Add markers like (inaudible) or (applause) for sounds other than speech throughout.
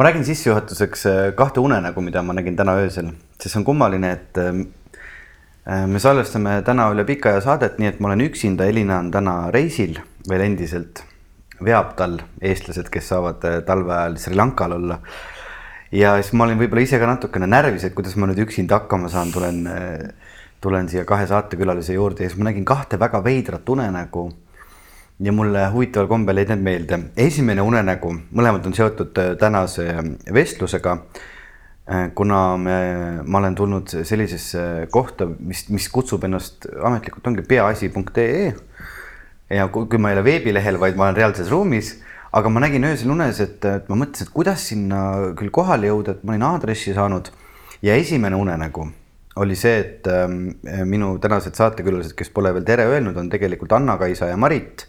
ma räägin sissejuhatuseks äh, kahte unenägu, mida ma nägin täna öösel, sest see on kummaline, et äh, me salvestame täna üle pika aja saadet, nii et ma olen üksinda, Elina on täna reisil veel endiselt. veab tal eestlased, kes saavad talve ajal Sri Lankal olla. ja siis ma olin võib-olla ise ka natukene närvis, et kuidas ma nüüd üksinda hakkama saan, tulen, tulen siia kahe saatekülalise juurde ja siis ma nägin kahte väga veidrat unenägu ja mulle huvitaval kombel jäid need meelde. esimene unenägu, mõlemad on seotud äh, tänase äh, vestlusega. Äh, kuna me, ma olen tulnud sellisesse kohta, mis, mis kutsub ennast ametlikult ongi peaasi.ee. ja kui, ma ei ole veebilehel, vaid ma olen reaalses ruumis, aga ma nägin öösel unes, et, et ma mõtlesin, et kuidas sinna küll kohale jõuda, et ma olin aadressi saanud. ja esimene unenägu oli see, et äh, minu tänased saatekülalised, kes pole veel tere öelnud, on tegelikult Anna-Kaisa ja Marit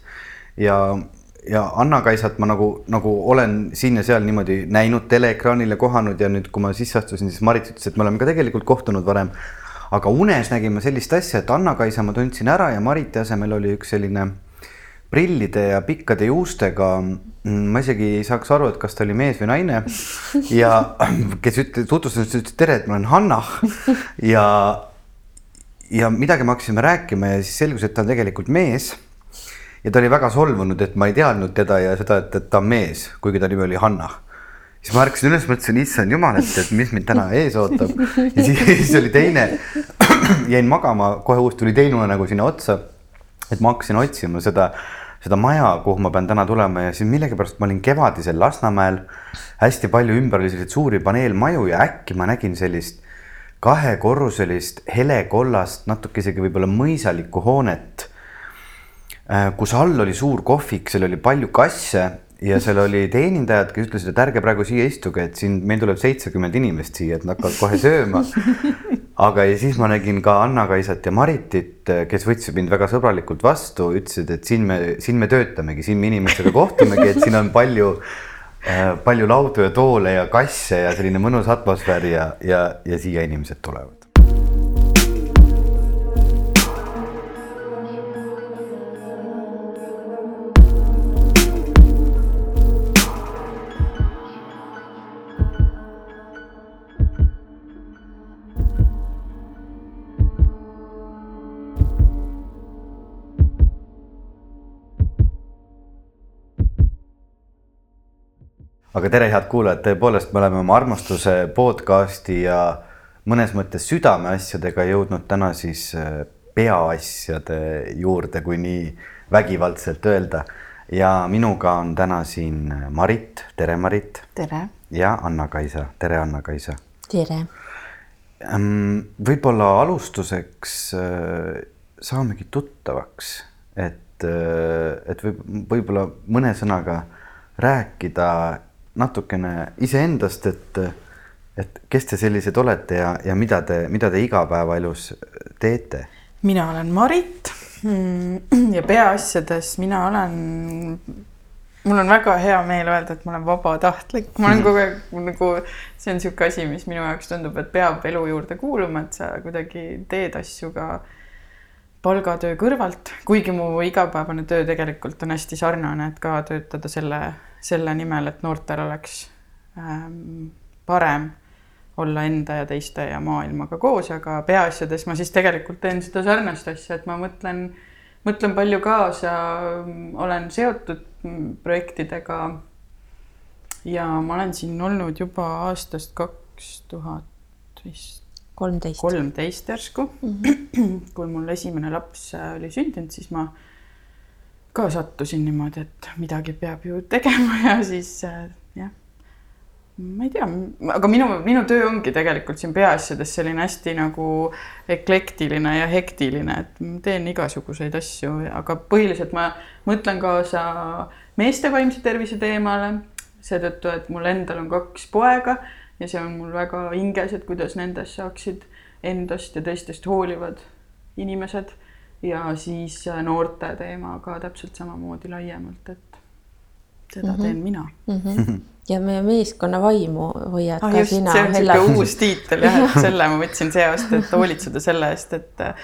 ja, ja Anna-Kaisat ma nagu, nagu olen siin ja seal niimoodi näinud teleekraanile kohanud ja nüüd, kui ma sisse astusin, siis Marit ütles, et me oleme ka tegelikult kohtunud varem. aga unes nägin ma sellist asja, et Anna-Kaisa ma tundsin ära ja Mariti asemel oli üks selline prillide ja pikkade juustega. ma isegi ei saaks aru, et kas ta oli mees või naine (laughs) ja kes ütles, tutvustas, ütles tere, et ma olen Hanna ja, ja midagi me hakkasime rääkima ja siis selgus, et ta on tegelikult mees ja ta oli väga solvunud, et ma ei teadnud teda ja seda, et, et ta on mees, kuigi ta nimi oli Hanna. siis ma ärkasin üles, mõtlesin, issand jumal, et, et mis mind täna ees ootab. ja siis, siis oli teine, (clears throat) jäin magama, kohe uus tuli teine unenägu sinna otsa. et ma hakkasin otsima seda, seda maja, kuhu ma pean täna tulema ja siis millegipärast ma olin kevadisel Lasnamäel. hästi palju ümber oli selliseid suuri paneelmaju ja äkki ma nägin sellist kahekorruselist helekollast, natuke isegi võib-olla mõisalikku hoonet kus all oli suur kohvik, seal oli palju kasse ja seal oli teenindajad, kes ütlesid, et ärge praegu siia istuge, et siin meil tuleb seitsekümmend inimest siia, et nad hakkavad kohe sööma. (laughs) aga ja siis ma nägin ka Anna-Kaisat ja Maritit, kes võtsid mind väga sõbralikult vastu, ütlesid, et siin me, siin me töötamegi, siin me inimestega kohtumegi, et siin on palju äh,, palju laudu ja toole ja kasse ja selline mõnus atmosfäär ja, ja, ja siia inimesed tulevad. Aga tere, head kuulajad, tõepoolest, me oleme oma armastuse podcasti ja mõnes mõttes südameasjadega jõudnud täna siis äh, peaasjade juurde, kui nii vägivaldselt öelda. ja minuga on täna siin Marit, tere Marit. tere. ja Anna-Kaisa, tere Anna-Kaisa. tere. võib-olla alustuseks äh, saamegi tuttavaks, et, äh, et võib, võib-olla mõne sõnaga rääkida natukene iseendast, et, et kes te sellised olete ja, ja mida te, mida te igapäevaelus teete? mina olen Marit mm, ja peaasjades mina olen, mul on väga hea meel öelda, et ma olen vabatahtlik, ma olen mhm. kogu aeg nagu, see on niisugune asi, mis minu jaoks tundub, et peab elu juurde kuuluma, et sa kuidagi teed asju ka palgatöö kõrvalt, kuigi mu igapäevane töö tegelikult on hästi sarnane, et ka töötada selle selle nimel, et noortel oleks ähm, parem olla enda ja teiste ja maailmaga koos, aga peaasjades ma siis tegelikult teen seda sarnast asja, et ma mõtlen, mõtlen palju kaasa, olen seotud projektidega. ja ma olen siin olnud juba aastast kaks tuhat vist. kolmteist. kolmteist järsku mm. -hmm. kui mul esimene laps oli sündinud, siis ma ka sattusin niimoodi, et midagi peab ju tegema ja siis äh, jah, ma ei tea, aga minu, minu töö ongi tegelikult siin peaasjades selline hästi nagu eklektiline ja hektiline, et ma teen igasuguseid asju, aga põhiliselt ma mõtlen kaasa meeste vaimse tervise teemale, seetõttu, et mul endal on kaks poega ja see on mul väga hinges, et kuidas nendest saaksid endast ja teistest hoolivad inimesed ja siis äh, noorte teema ka täpselt samamoodi laiemalt, et seda mm -hmm. teen mina mm. -hmm. (laughs) ja meie meeskonna vaimu hoiad ah, ka just, sina. see on niisugune uus tiitel jah, et (laughs) selle ma võtsin see aasta, et hoolitseda selle eest, et äh,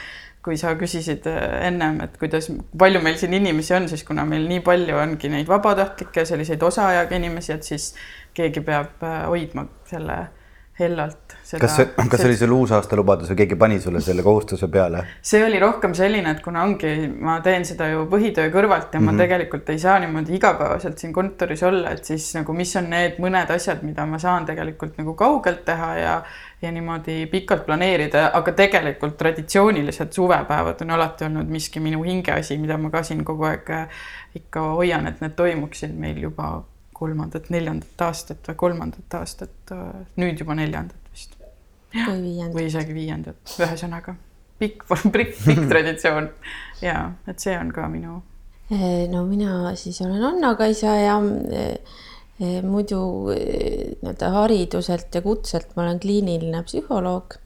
kui sa küsisid äh, ennem, et kuidas, palju meil siin inimesi on, siis kuna meil nii palju ongi neid vabatahtlikke, selliseid osaajaga inimesi, et siis keegi peab hoidma selle hellalt. kas see, kas see oli see uusaasta lubadus või keegi pani sulle selle kohustuse peale? see oli rohkem selline, et kuna ongi, ma teen seda ju põhitöö kõrvalt ja mm -hmm. ma mhm. tegelikult ei saa niimoodi igapäevaselt siin kontoris olla, et siis nagu, mis on need mõned asjad, mida ma saan tegelikult nagu kaugelt teha ja ja niimoodi pikalt planeerida, aga tegelikult traditsioonilised suvepäevad on alati olnud miski minu hingeasi, mida ma ka siin kogu aeg äh, ikka hoian, et need toimuksid meil juba kolmandat-neljandat aastat või kolmandat aastat, nüüd juba neljandat vist. või isegi viiendat, ühesõnaga pikk, pikk, pikk (laughs) traditsioon ja et see on ka minu. Eh, no mina siis olen Anna-Kaisa ja eh, eh, muidu nii-öelda hariduselt ja kutselt ma olen kliiniline psühholoog.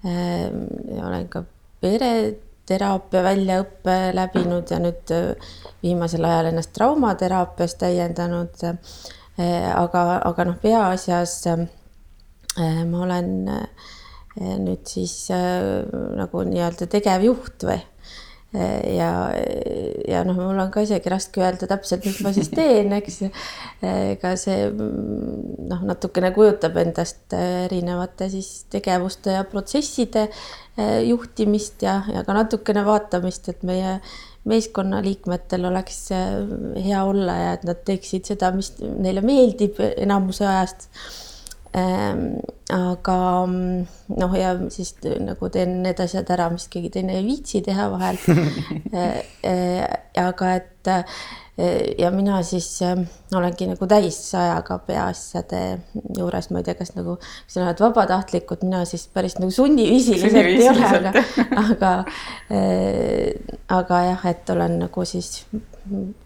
olen ka pereteraapia väljaõppe läbinud ja nüüd viimasel ajal ennast traumateraapias täiendanud. Eh, aga, aga noh, peaasjas eh, ma olen nüüd siis nagu nii-öelda tegevjuht või ja, ja noh, mul on ka isegi raske öelda täpselt, mis ma siis teen, eks. ega see noh, natukene kujutab endast erinevate siis tegevuste ja protsesside juhtimist ja, ja ka natukene vaatamist, et meie meeskonnaliikmetel oleks hea olla ja et nad teeksid seda, mis neile meeldib enamuse ajast. Aga noh, ja siis nagu teen need asjad ära, mis keegi teine ei viitsi teha vahel. (laughs) Äh, äh, aga et ja mina siis äh, olengi nagu täisajaga peaasjade juures, ma ei tea, kas nagu sa oled vabatahtlikud, mina siis päris nagu sunniviisiliselt ei ole, aga, (laughs) aga äh,, aga jah, et olen nagu siis,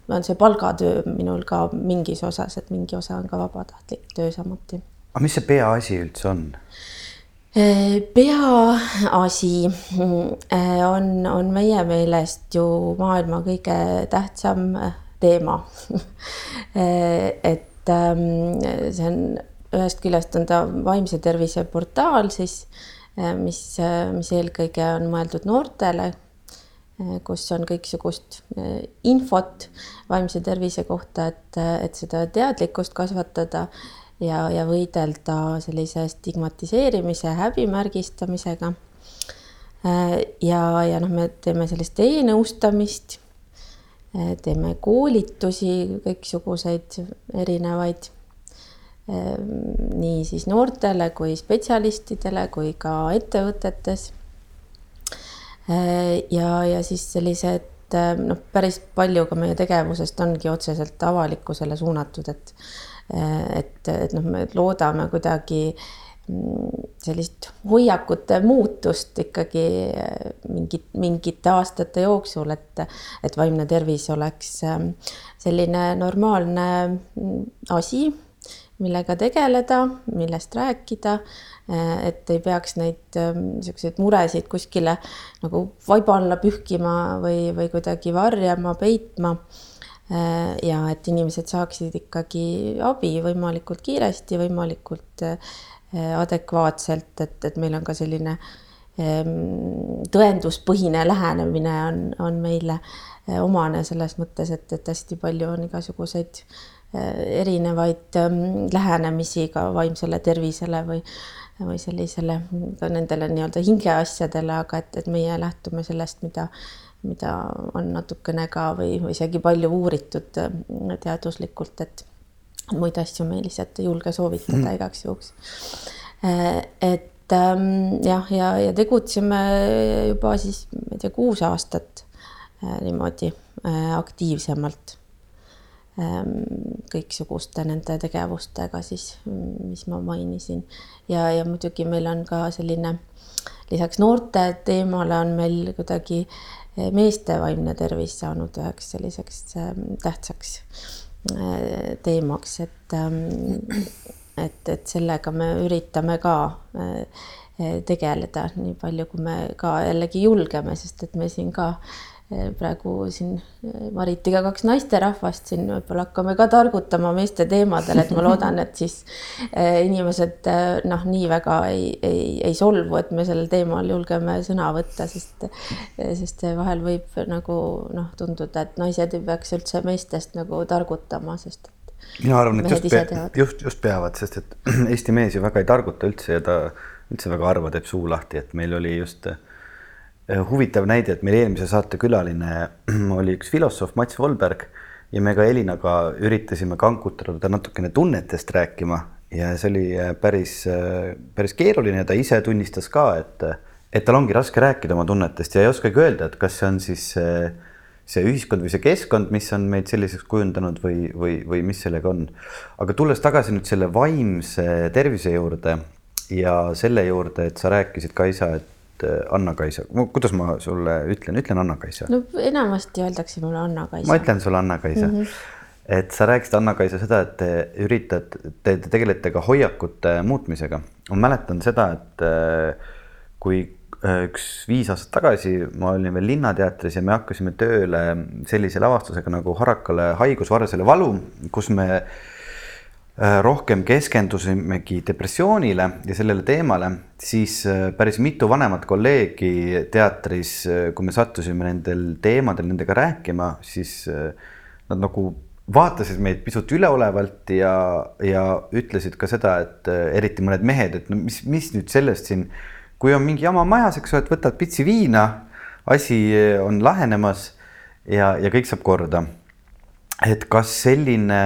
on see palgatöö minul ka mingis osas, et mingi osa on ka vabatahtlik töö samuti. Aga mis see peaasi üldse on? Äh, peaasi äh, on, on meie meelest ju maailma kõige tähtsam teema (laughs) et ähm, see on, ühest küljest on ta vaimse tervise portaal siis, mis, mis eelkõige on mõeldud noortele, kus on kõiksugust infot vaimse tervise kohta, et, et seda teadlikkust kasvatada ja, ja võidelda sellise stigmatiseerimise, häbimärgistamisega. ja, ja noh, me teeme sellist e-nõustamist Eh, teeme koolitusi, kõiksuguseid erinevaid eh, nii siis noortele kui spetsialistidele kui ka ettevõtetes. Ja, ja siis sellised noh, päris palju ka meie tegevusest ongi otseselt avalikkusele suunatud, et et, et noh, me loodame kuidagi äh, sellist hoiakute muutust ikkagi äh, mingit, mingite aastate jooksul, et, et vaimne tervis oleks ähm, selline normaalne mm, asi, millega tegeleda, millest rääkida. Äh, et ei peaks neid niisuguseid muresid kuskile nagu vaiba alla pühkima või, või kuidagi varjama, peitma ja et inimesed saaksid ikkagi abi võimalikult kiiresti, võimalikult Äh, adekvaatselt, et, et meil on ka selline ähm, tõenduspõhine lähenemine on, on meile äh, omane selles mõttes, et, et hästi palju on igasuguseid äh, erinevaid ähm, lähenemisi ka vaimsele tervisele või, või sellisele ka nendele nii-öelda hingeasjadele, aga et, et meie lähtume sellest, mida, mida on natukene ka või, isegi palju uuritud teaduslikult, et muid asju me lihtsalt ei julge soovitada mm. igaks juhuks. Äh, et ähm, jah, ja, ja tegutseme juba siis, ma ei tea, kuus aastat äh, niimoodi äh, aktiivsemalt ähm, kõiksuguste nende tegevustega siis, mis ma mainisin ja, ja muidugi meil on ka selline lisaks noorte teemale on meil kuidagi meeste vaimne tervis saanud üheks selliseks tähtsaks Äh, teemaks, et, ähm, et, et sellega me üritame ka äh, tegeleda nii palju, kui me ka jällegi julgeme, sest et me siin ka praegu siin Maritiga kaks naisterahvast siin võib-olla hakkame ka targutama meeste teemadel, et ma (laughs) loodan, et siis inimesed noh, nii väga ei, ei, ei solvu, et me sellel teemal julgeme sõna võtta, sest, sest vahel võib nagu noh, tunduda, et naised ei peaks üldse meestest nagu targutama, sest mina arvan, et just, just, just peavad, sest et (clears throat) Eesti mees ju väga ei targuta üldse ja ta üldse väga harva teeb suu lahti, et meil oli just äh, huvitav näide, et meil eelmise saate külaline (clears throat) oli üks filosoof Mats Volberg ja me ka Elinaga üritasime kangutada ta natukene tunnetest rääkima ja see oli äh, päris, äh, päris keeruline ta ise tunnistas ka, et, et tal ongi raske rääkida oma tunnetest ja ei oskagi öelda, et kas see on siis äh, see ühiskond või see keskkond, mis on meid selliseks kujundanud või, või, või mis sellega on. aga tulles tagasi nüüd selle vaimse tervise juurde ja selle juurde, et sa rääkisid, Kaisa, et äh, Anna-Kaisa, kuidas ma sulle ütlen, ütlen Anna-Kaisa? no enamasti öeldakse mulle Anna-Kaisa. ma ütlen sulle Anna-Kaisa mm. -hmm et sa rääkisid, Anna-Kaisa, seda, et te üritate, te, te tegelete ka hoiakute muutmisega. ma mäletan seda, et äh, kui Äh, üks viis aastat tagasi ma olin veel Linnateatris ja me hakkasime tööle sellise lavastusega nagu Harakale haigus, Varresele valu, kus me äh, rohkem keskendusimegi depressioonile ja sellele teemale, siis äh, päris mitu vanemat kolleegi teatris, kui me sattusime nendel teemadel nendega rääkima, siis nad nagu vaatasid meid pisut üleolevalt ja, ja ütlesid ka seda, et eriti mõned mehed, et no mis, mis nüüd sellest siin kui on mingi jama majas, eks ole, et võtad pitsi viina, asi on lahenemas ja, ja kõik saab korda. et kas selline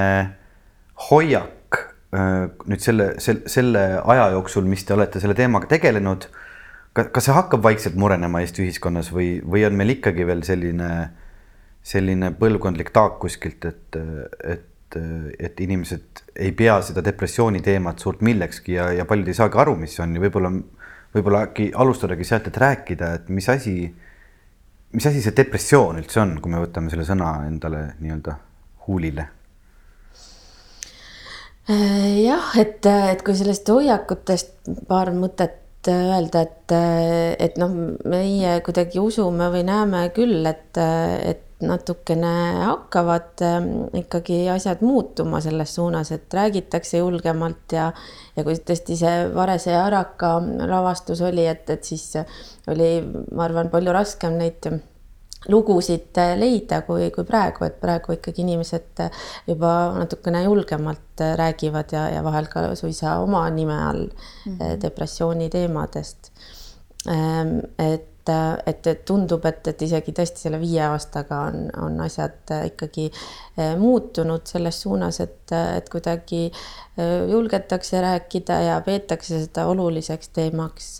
hoiak äh, nüüd selle, selle, selle aja jooksul, mis te olete selle teemaga tegelenud, kas see hakkab vaikselt murenema Eesti ühiskonnas või, või on meil ikkagi veel selline, selline põlvkondlik taak kuskilt, et, et, et inimesed ei pea seda depressiooni teemat suurt millekski ja, ja paljud ei saagi aru, mis see on ja võib-olla võib-olla äkki alustadagi sealt, et rääkida, et mis asi, mis asi see depressioon üldse on, kui me võtame selle sõna endale nii-öelda huulile? Äh, jah, et, et kui sellest hoiakutest paar mõtet öelda, et, et noh, meie kuidagi usume või näeme küll, et, et natukene hakkavad ähm, ikkagi asjad muutuma selles suunas, et räägitakse julgemalt ja, ja kui tõesti see Varese ja Araka lavastus oli, et, et siis oli, ma arvan, palju raskem neid lugusid leida kui, kui praegu, et praegu ikkagi inimesed juba natukene julgemalt räägivad ja, ja vahel ka suisa oma nime all mm -hmm. depressiooni teemadest. Ähm, et et, et tundub, et, et isegi tõesti selle viie aastaga on, on asjad ikkagi eh, muutunud selles suunas, et, et kuidagi eh, julgetakse rääkida ja peetakse seda oluliseks teemaks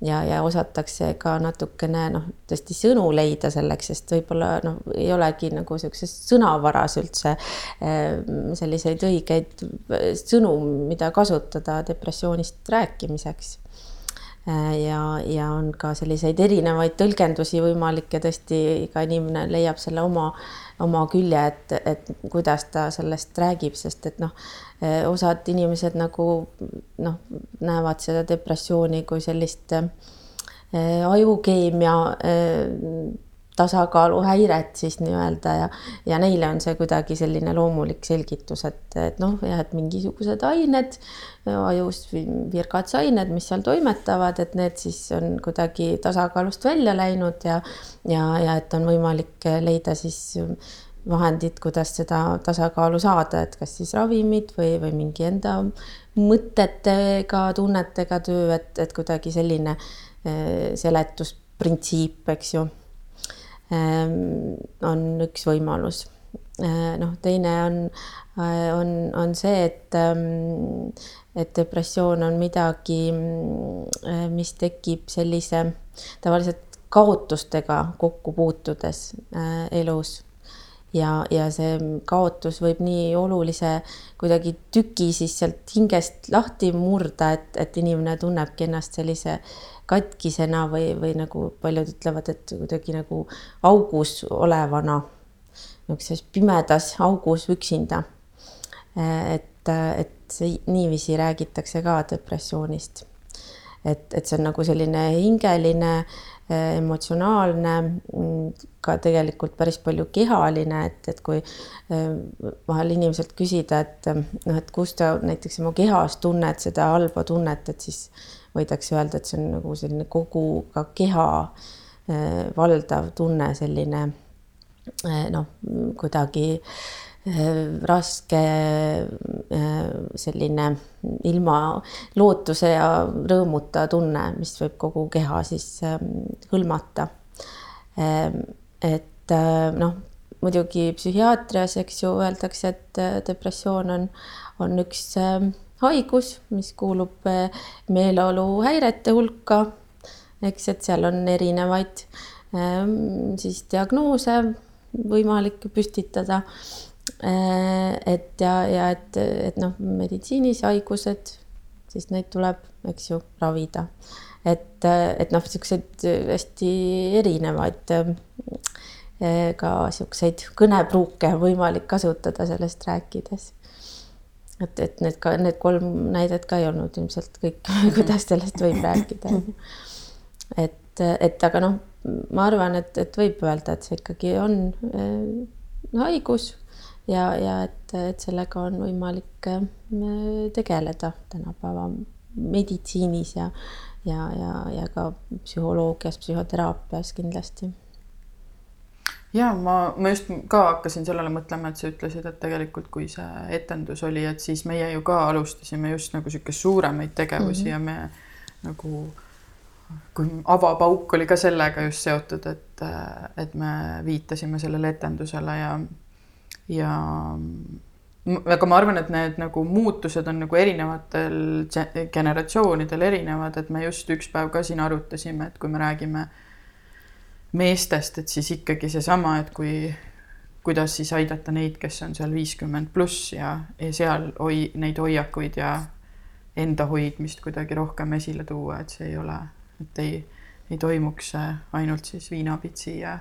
ja, ja osatakse ka natukene noh, tõesti sõnu leida selleks, sest võib-olla noh, ei olegi nagu sihukeses sõnavaras üldse eh, selliseid õigeid sõnu, mida kasutada depressioonist rääkimiseks ja, ja on ka selliseid erinevaid tõlgendusi võimalik ja tõesti iga inimene leiab selle oma, oma külje, et, et kuidas ta sellest räägib, sest et noh, äh, osad inimesed nagu noh, näevad seda depressiooni kui sellist äh, ajukeemia tasakaaluhäiret siis nii-öelda ja, ja neile on see kuidagi selline loomulik selgitus, et, et noh, jah, et mingisugused ained, ajus virgatsained, mis seal toimetavad, et need siis on kuidagi tasakaalust välja läinud ja, ja, ja et on võimalik leida siis vahendid, kuidas seda tasakaalu saada, et kas siis ravimid või, või mingi enda mõtetega, tunnetega töö, et, et kuidagi selline eh, seletusprintsiip, eks ju on üks võimalus. Ehm, noh, teine on, äh, on, on see, et, ehm, et depressioon on midagi, äh, mis tekib sellise tavaliselt kaotustega kokku puutudes äh, elus ja, ja see kaotus võib nii olulise kuidagi tüki siis sealt hingest lahti murda, et, et inimene tunnebki ennast sellise katkisena või, või nagu paljud ütlevad, et kuidagi nagu augus olevana, niisuguses pimedas augus üksinda. et, et see niiviisi räägitakse ka depressioonist. et, et see on nagu selline hingeline emotsionaalne, mm, ka tegelikult päris palju kehaline, et, et kui vahel inimeselt küsida, et noh, et kus ta näiteks oma kehas tunned seda halba tunnet, et siis võidakse öelda, et see on nagu selline kogu ka keha valdav tunne, selline noh, kuidagi äh, raske selline ilma lootuse ja rõõmuta tunne, mis võib kogu keha siis hõlmata. et noh, muidugi psühhiaatrias, eks ju, öeldakse, et depressioon on, on üks haigus, mis kuulub meeleoluhäirete hulka. eks, et seal on erinevaid siis diagnoose võimalik püstitada Äh, et ja, ja et, et noh, meditsiinis haigused, siis neid tuleb, eks ju, ravida. et, et noh, niisuguseid hästi erinevaid äh, ka niisuguseid kõnepruuke on võimalik kasutada sellest rääkides. et, et need ka, need kolm näidet ka ei olnud ilmselt kõik, (laughs) kuidas sellest võib rääkida. et, et aga noh, ma arvan, et, et võib öelda, et see ikkagi on äh, haigus ja, ja et, et sellega on võimalik äh, tegeleda tänapäeva meditsiinis ja, ja, ja, ja ka psühholoogias, psühhoteraapias kindlasti ja ma, ma just ka hakkasin sellele mõtlema, et sa ütlesid, et tegelikult kui see etendus oli, et siis meie ju ka alustasime just nagu sihuke suuremaid tegevusi mm -hmm. ja me nagu kui avapauk oli ka sellega just seotud, et, et me viitasime sellele etendusele ja ja aga ma arvan, et need nagu muutused on nagu erinevatel generatsioonidel erinevad, et me just üks päev ka siin arutasime, et kui me räägime meestest, et siis ikkagi seesama, et kui, kuidas siis aidata neid, kes on seal viiskümmend pluss ja, ja seal hoi-, neid hoiakuid ja enda hoidmist kuidagi rohkem esile tuua, et see ei ole, et ei, ei toimuks ainult siis viinapitsi ja,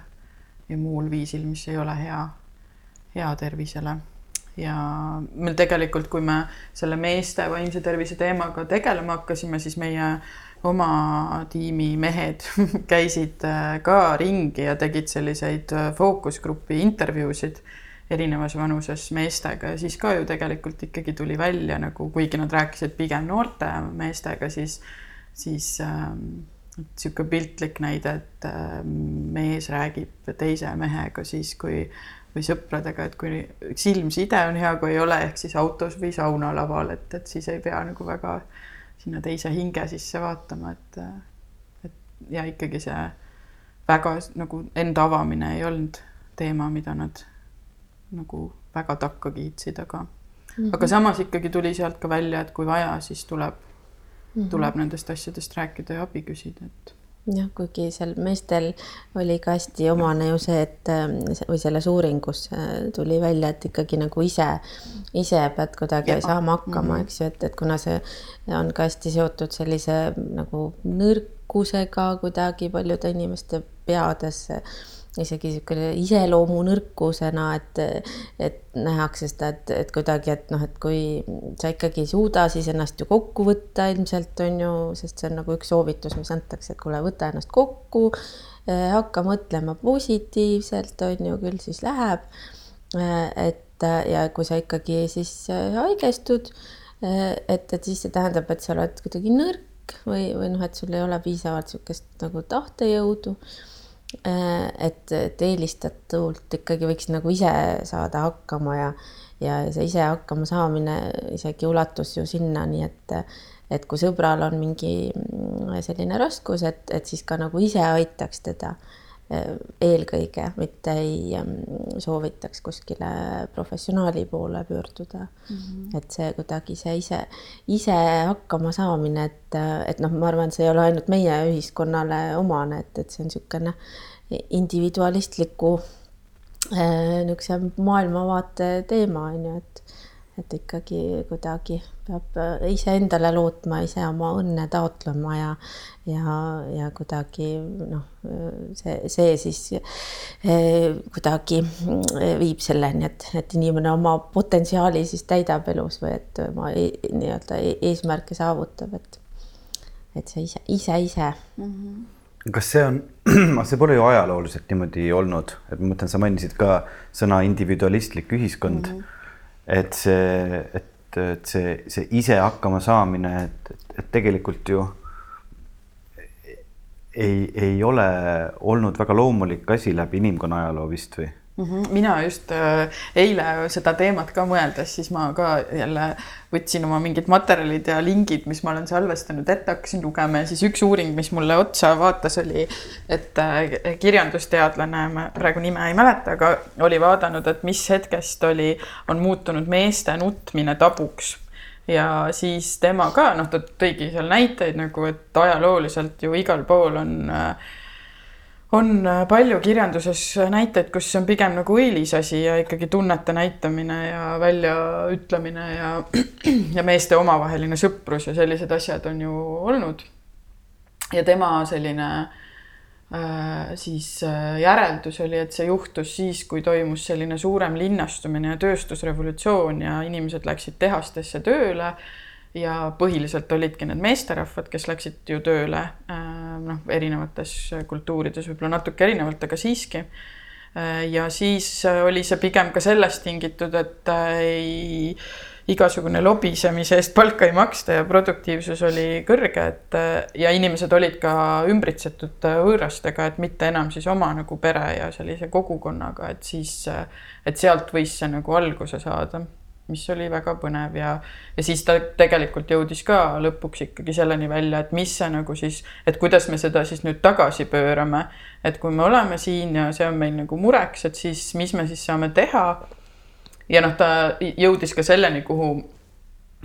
ja muul viisil, mis ei ole hea hea tervisele. ja meil tegelikult, kui me selle meeste vaimse tervise teemaga tegelema hakkasime, siis meie oma tiimi mehed (laughs) käisid äh, ka ringi ja tegid selliseid äh, fookusgrupi intervjuusid erinevas vanuses meestega ja siis ka ju tegelikult ikkagi tuli välja nagu, kuigi nad rääkisid pigem noorte meestega, siis, siis niisugune ähm, piltlik näide, et äh, mees räägib teise mehega siis, kui või sõpradega, et kui silmside on hea, kui ei ole, ehk siis autos või saunalaval, et, et siis ei pea nagu väga sinna teise hinge sisse vaatama, et, et ja ikkagi see väga nagu enda avamine ei olnud teema, mida nad nagu väga takka kiitsid, aga mm, -hmm. aga samas ikkagi tuli sealt ka välja, et kui vaja, siis tuleb mm, -hmm. tuleb nendest asjadest rääkida ja abi küsida, et jah, kuigi seal meestel oli ka hästi omane ju see, et ähm, või selles uuringus äh, tuli välja, et ikkagi nagu ise, ise pead kuidagi ja. saama hakkama mm, -hmm. eks ju, et, et kuna see on ka hästi seotud sellise nagu nõrkusega kuidagi paljude inimeste peades isegi niisugune iseloomu nõrkusena, et, et nähakse seda, et, et kuidagi, et noh, et kui sa ikkagi ei suuda, siis ennast ju kokku võtta ilmselt on ju, sest see on nagu üks soovitus, mis antakse, et kuule, võta ennast kokku, eh, hakka mõtlema positiivselt, on ju, küll siis läheb. Eh, et ja kui sa ikkagi siis eh, haigestud, et, et siis see tähendab, et sa oled kuidagi nõrk või, või noh, et sul ei ole piisavalt niisugust nagu tahtejõudu et, et eelistatult ikkagi võiks nagu ise saada hakkama ja, ja see ise hakkama saamine isegi ulatus ju sinnani, et, et kui sõbral on mingi selline raskus, et, et siis ka nagu ise aitaks teda eelkõige, mitte ei mm, soovitaks kuskile professionaali poole pöörduda mm. -hmm. et see kuidagi see ise, ise hakkama saamine, et, et noh, ma arvan, see ei ole ainult meie ühiskonnale omane, et, et see on niisugune individualistliku äh, niisuguse maailmavaate teema on ju, et et ikkagi kuidagi peab äh, iseendale lootma, ise oma õnne taotlema ja, ja, ja kuidagi noh, see, see siis eh, kuidagi äh, viib selleni, et, et inimene oma potentsiaali siis täidab elus või et oma e, nii-öelda e-, eesmärke saavutab, et, et see ise, ise, ise mm. -hmm kas see on, (clears throat) see pole ju ajalooliselt niimoodi olnud, et ma mõtlen, sa mainisid ka sõna individualistlik ühiskond mm. -hmm. et see, et, et see, see ise hakkama saamine, et, et tegelikult ju ei, ei ole olnud väga loomulik asi läbi inimkonna ajaloo vist või? -hmm. mina just äh, eile seda teemat ka mõeldes, siis ma ka jälle võtsin oma mingid materjalid ja lingid, mis ma olen salvestanud ette, hakkasin lugema ja siis üks uuring, mis mulle otsa vaatas, oli, et äh, kirjandusteadlane, ma praegu nime ei mäleta, aga oli vaadanud, et mis hetkest oli, on muutunud meeste nutmine tabuks ja siis tema ka, noh, ta tõigi seal näiteid nagu, et ajalooliselt ju igal pool on äh, on äh, palju kirjanduses näiteid, kus see on pigem nagu õilis asi ja ikkagi tunnete näitamine ja väljaütlemine ja, (clears throat) ja meeste omavaheline sõprus ja sellised asjad on ju olnud. ja tema selline äh, siis äh, järeldus oli, et see juhtus siis, kui toimus selline suurem linnastumine ja tööstusrevolutsioon ja inimesed läksid tehastesse tööle ja põhiliselt olidki need meesterahvad, kes läksid ju tööle äh, noh, erinevates kultuurides võib-olla natuke erinevalt, aga siiski. Äh, ja siis äh, oli see pigem ka sellest tingitud, et ei, igasugune lobisemise eest palka ei maksta ja produktiivsus oli kõrge, et ja inimesed olid ka ümbritsetud võõrastega, et mitte enam siis oma nagu pere ja sellise kogukonnaga, et siis, et sealt võis see nagu alguse saada mis oli väga põnev ja, ja siis ta tegelikult jõudis ka lõpuks ikkagi selleni välja, et mis see nagu siis, et kuidas me seda siis nüüd tagasi pöörame. et kui me oleme siin ja see on meil nagu mureks, et siis mis me siis saame teha. ja noh, ta jõudis ka selleni, kuhu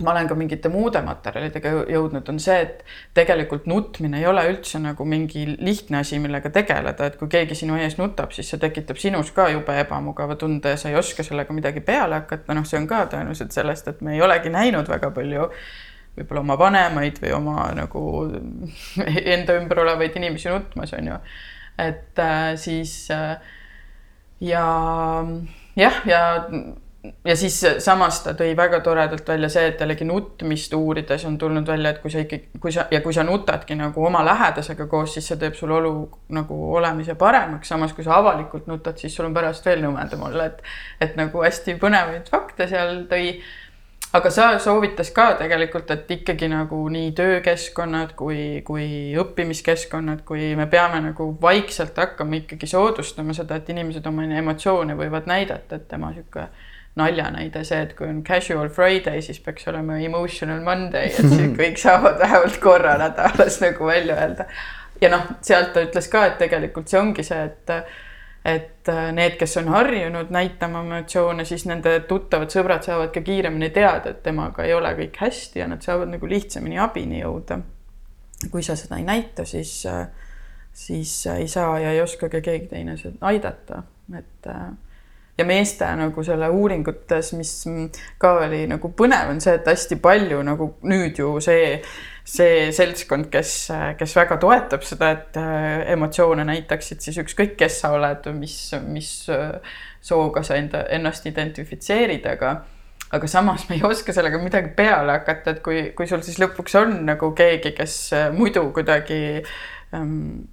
ma olen ka mingite muude materjalidega jõudnud, on see, et tegelikult nutmine ei ole üldse nagu mingi lihtne asi, millega tegeleda, et kui keegi sinu ees nutab, siis see tekitab sinus ka jube ebamugava tunde ja sa ei oska sellega midagi peale hakata, noh, see on ka tõenäoliselt sellest, et me ei olegi näinud väga palju võib-olla oma vanemaid või oma nagu (laughs) enda ümber olevaid inimesi nutmas, on ju. et äh, siis äh, ja jah, ja ja siis samas ta tõi väga toredalt välja see, et jällegi nutmist uurides on tulnud välja, et kui sa ikkagi, kui sa ja kui sa nutadki nagu oma lähedasega koos, siis see teeb sul olu nagu olemise paremaks, samas kui sa avalikult nutad, siis sul on pärast veel nõmedam olla, et et nagu hästi põnevaid fakte seal tõi. aga sa soovitas ka tegelikult, et ikkagi nagu nii töökeskkonnad kui, kui õppimiskeskkonnad, kui me peame nagu vaikselt hakkama ikkagi soodustama seda, et inimesed oma emotsioone võivad näidata, et tema sihuke naljanäide see, et kui on casual Friday, siis peaks olema emotional Monday, et siis (laughs) kõik saavad vähemalt korra nädalas nagu välja öelda. ja noh, sealt ta ütles ka, et tegelikult see ongi see, et et need, kes on harjunud näitama emotsioone, siis nende tuttavad sõbrad saavad ka kiiremini teada, et temaga ei ole kõik hästi ja nad saavad nagu lihtsamini abini jõuda. kui sa seda ei näita, siis, siis ei saa ja ei oska ka keegi teine aidata, et ja meeste nagu selle uuringutes, mis ka oli nagu põnev, on see, et hästi palju nagu nüüd ju see, see seltskond, kes, kes väga toetab seda, et äh, emotsioone näitaksid, siis ükskõik, kes sa oled, mis, mis äh, sooga sa enda, ennast identifitseerid, aga aga samas me ei oska sellega midagi peale hakata, et kui, kui sul siis lõpuks on nagu keegi, kes äh, muidu kuidagi ähm,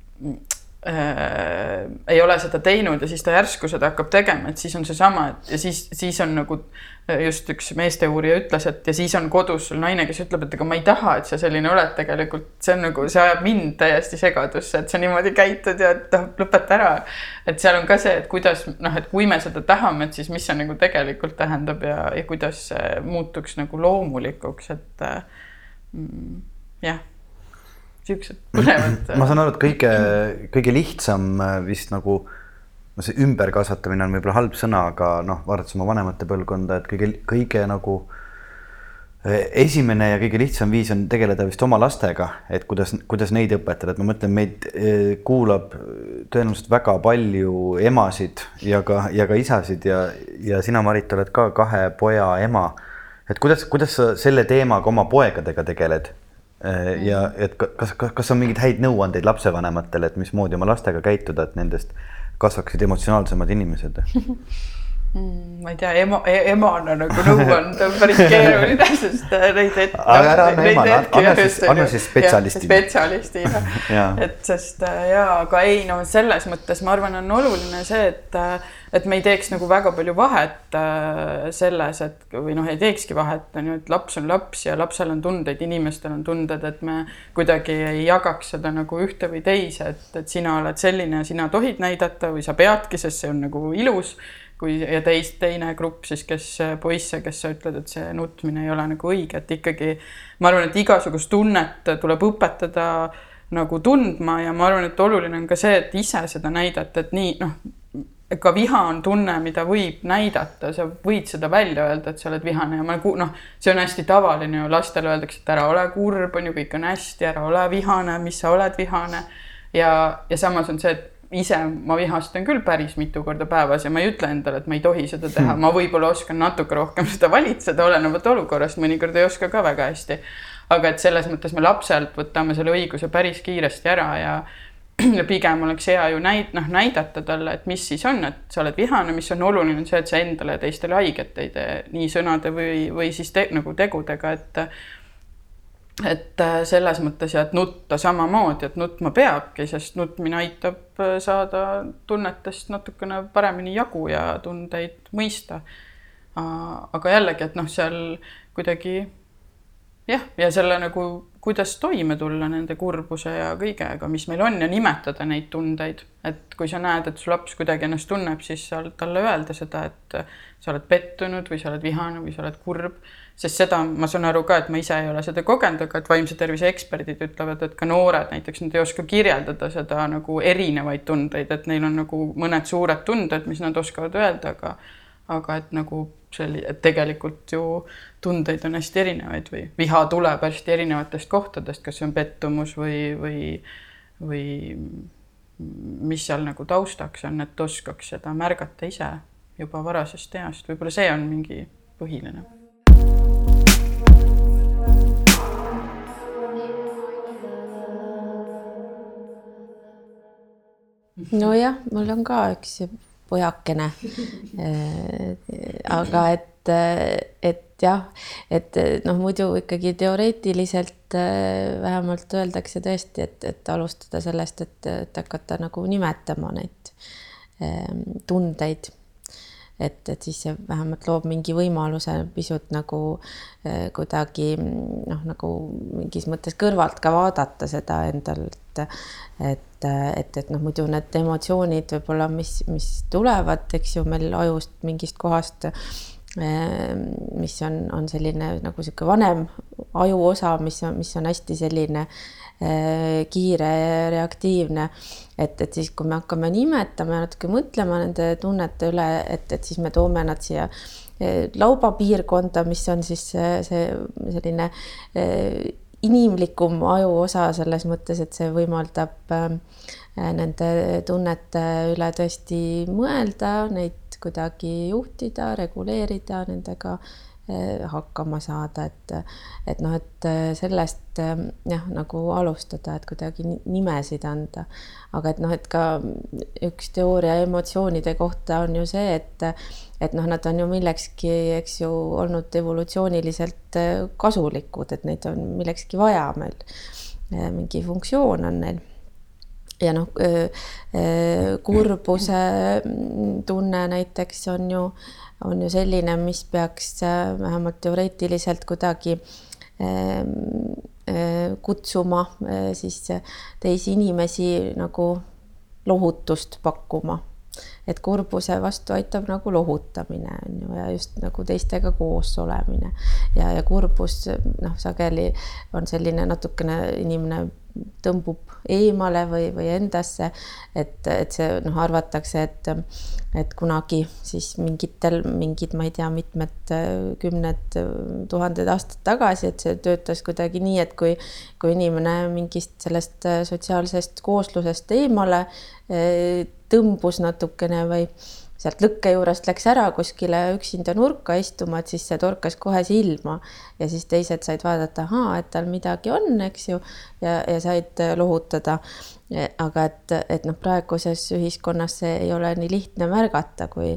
äh, ei ole seda teinud ja siis ta järsku seda hakkab tegema, et siis on seesama, et ja siis, siis on nagu äh, just üks meesteuurija ütles, et ja siis on kodus sul naine, kes ütleb, et ega ma ei taha, et sa selline oled tegelikult, see on nagu, see ajab mind täiesti segadusse, et sa niimoodi käitud ja noh, lõpeta ära. et seal on ka see, et kuidas noh, et kui me seda tahame, et siis mis see nagu tegelikult tähendab ja, ja kuidas see muutuks nagu loomulikuks, et äh, mm, jah siuksed põnevad. ma saan aru, et kõige, kõige lihtsam äh, vist nagu no see ümberkasvatamine on võib-olla halb sõna, aga noh, vaadates oma vanemate põlvkonda, et kõige, kõige nagu äh, esimene ja kõige lihtsam viis on tegeleda vist oma lastega, et kuidas, kuidas neid õpetada, et ma mõtlen, meid äh, kuulab tõenäoliselt väga palju emasid ja ka, ja ka isasid ja, ja sina, Marit, oled ka kahe poja ema. et kuidas, kuidas sa selle teemaga oma poegadega tegeled? Äh, ja et kas, kas, kas on mingeid häid nõuandeid lapsevanematele, et mismoodi oma lastega käituda, et nendest kasvaksid emotsionaalsemad inimesed (laughs) mm,? ma ei tea, ema, emana nagu nõu anda on päris keeruline, (laughs) sest äh, neid hetki. aga ära anna emana, anna siis, anna siis spetsialistile. (laughs) spetsialistile et sest äh, ja, aga ei no selles mõttes ma arvan, on oluline see, et, äh, et me ei teeks nagu väga palju vahet selles, et või noh, ei teekski vahet, on ju, et laps on laps ja lapsel on tunded, inimestel on tunded, et me kuidagi ei jagaks seda nagu ühte või teise, et, et sina oled selline ja sina tohid näidata või sa peadki, sest see on nagu ilus kui ja teist, teine grupp siis, kes poisse, kes sa ütled, et see nutmine ei ole nagu õige, et ikkagi ma arvan, et igasugust tunnet tuleb õpetada nagu tundma ja ma arvan, et oluline on ka see, et ise seda näidata, et nii noh, ka viha on tunne, mida võib näidata, sa võid seda välja öelda, et sa oled vihane ja ma noh, see on hästi tavaline ju, lastele öeldakse, et ära ole kurb, on ju, kõik on hästi, ära ole vihane, mis sa oled vihane. ja, ja samas on see, et ise ma vihastan küll päris mitu korda päevas ja ma ei ütle endale, et ma ei tohi seda teha, ma võib-olla oskan natuke rohkem seda valitseda, olenevalt olukorrast, mõnikord ei oska ka väga hästi. aga et selles mõttes me lapselt võtame selle õiguse päris kiiresti ära ja (clears throat) ja pigem oleks hea ju näid-, noh, näidata talle, et mis siis on, et sa oled vihane, mis on oluline, on see, et sa endale ja teistele haiget ei tee. Nii sõnade või, või siis te, nagu tegudega, et et äh, selles mõttes ja et nutta samamoodi, et nutma peabki, sest nutmine aitab äh, saada tunnetest natukene paremini jagu ja tundeid mõista. aga jällegi, et noh, seal kuidagi jah, ja selle nagu, kuidas toime tulla nende kurbuse ja kõigega, mis meil on ja nimetada neid tundeid, et kui sa näed, et su laps kuidagi ennast tunneb, siis sa talle öelda seda, et sa oled pettunud või sa oled vihane või sa oled kurb. Sest seda ma saan aru ka, et ma ise ei ole seda kogenud, aga et vaimse tervise eksperdid ütlevad, et ka noored näiteks, nad ei oska kirjeldada seda nagu erinevaid tundeid, et neil on nagu mõned suured tunded, mis nad oskavad öelda, aga aga et nagu selli-, et tegelikult ju tundeid on hästi erinevaid või viha tuleb hästi erinevatest kohtadest, kas see on pettumus või, või, või mis seal nagu taustaks on, et oskaks seda märgata ise juba varasest east, võib-olla see on mingi põhiline. Nojah, mul on ka üks pojakene. Aga et, et jah, et noh, muidu ikkagi teoreetiliselt vähemalt öeldakse tõesti, et, et alustada sellest, et, et hakata nagu nimetama neid tundeid. Et, et siis see vähemalt loob mingi võimaluse pisut nagu eh, kuidagi noh, nagu mingis mõttes kõrvalt ka vaadata seda endal, et et, et, et noh, muidu need emotsioonid võib-olla, mis, mis tulevad, eks ju, meil ajust mingist kohast eh, mis on, on selline nagu niisugune vanem ajuosa, mis on, mis on hästi selline eh, kiire reaktiivne. Et, et siis, kui me hakkame nimetama ja natuke mõtlema nende tunnete üle, et, et siis me toome nad siia eh, laubapiirkonda, mis on siis see, see selline inimlikum ajuosa selles mõttes, et see võimaldab eh, nende tunnete üle tõesti mõelda, neid kuidagi juhtida, reguleerida, nendega hakkama saada, et, et noh, et eh, sellest eh, jah, nagu alustada, et kuidagi nimesid anda. aga et noh, et ka üks teooria emotsioonide kohta on ju see, et, et noh, nad on ju millekski, eks ju, olnud evolutsiooniliselt kasulikud, et neid on millekski vaja meil. mingi funktsioon on neil ja noh, kurbuse tunne näiteks on ju on ju selline, mis peaks äh, vähemalt teoreetiliselt kuidagi ähm, äh, kutsuma äh, siis teisi inimesi nagu lohutust pakkuma. et kurbuse vastu aitab nagu lohutamine on ju ja just nagu teistega koos olemine ja, ja kurbus noh, sageli on selline natukene inimene tõmbub eemale või, või endasse. et, et see noh, arvatakse, et, et kunagi siis mingitel, mingid, ma ei tea, mitmed kümned tuhanded aastad tagasi, et see töötas kuidagi nii, et kui, kui inimene mingist sellest sotsiaalsest kooslusest eemale tõmbus natukene või sealt lõkke juurest läks ära kuskile üksinda nurka istuma, et siis see torkas kohe silma ja siis teised said vaadata, ahaa, et tal midagi on, eks ju, ja, ja said lohutada. aga et, et noh, praeguses ühiskonnas see ei ole nii lihtne märgata, kui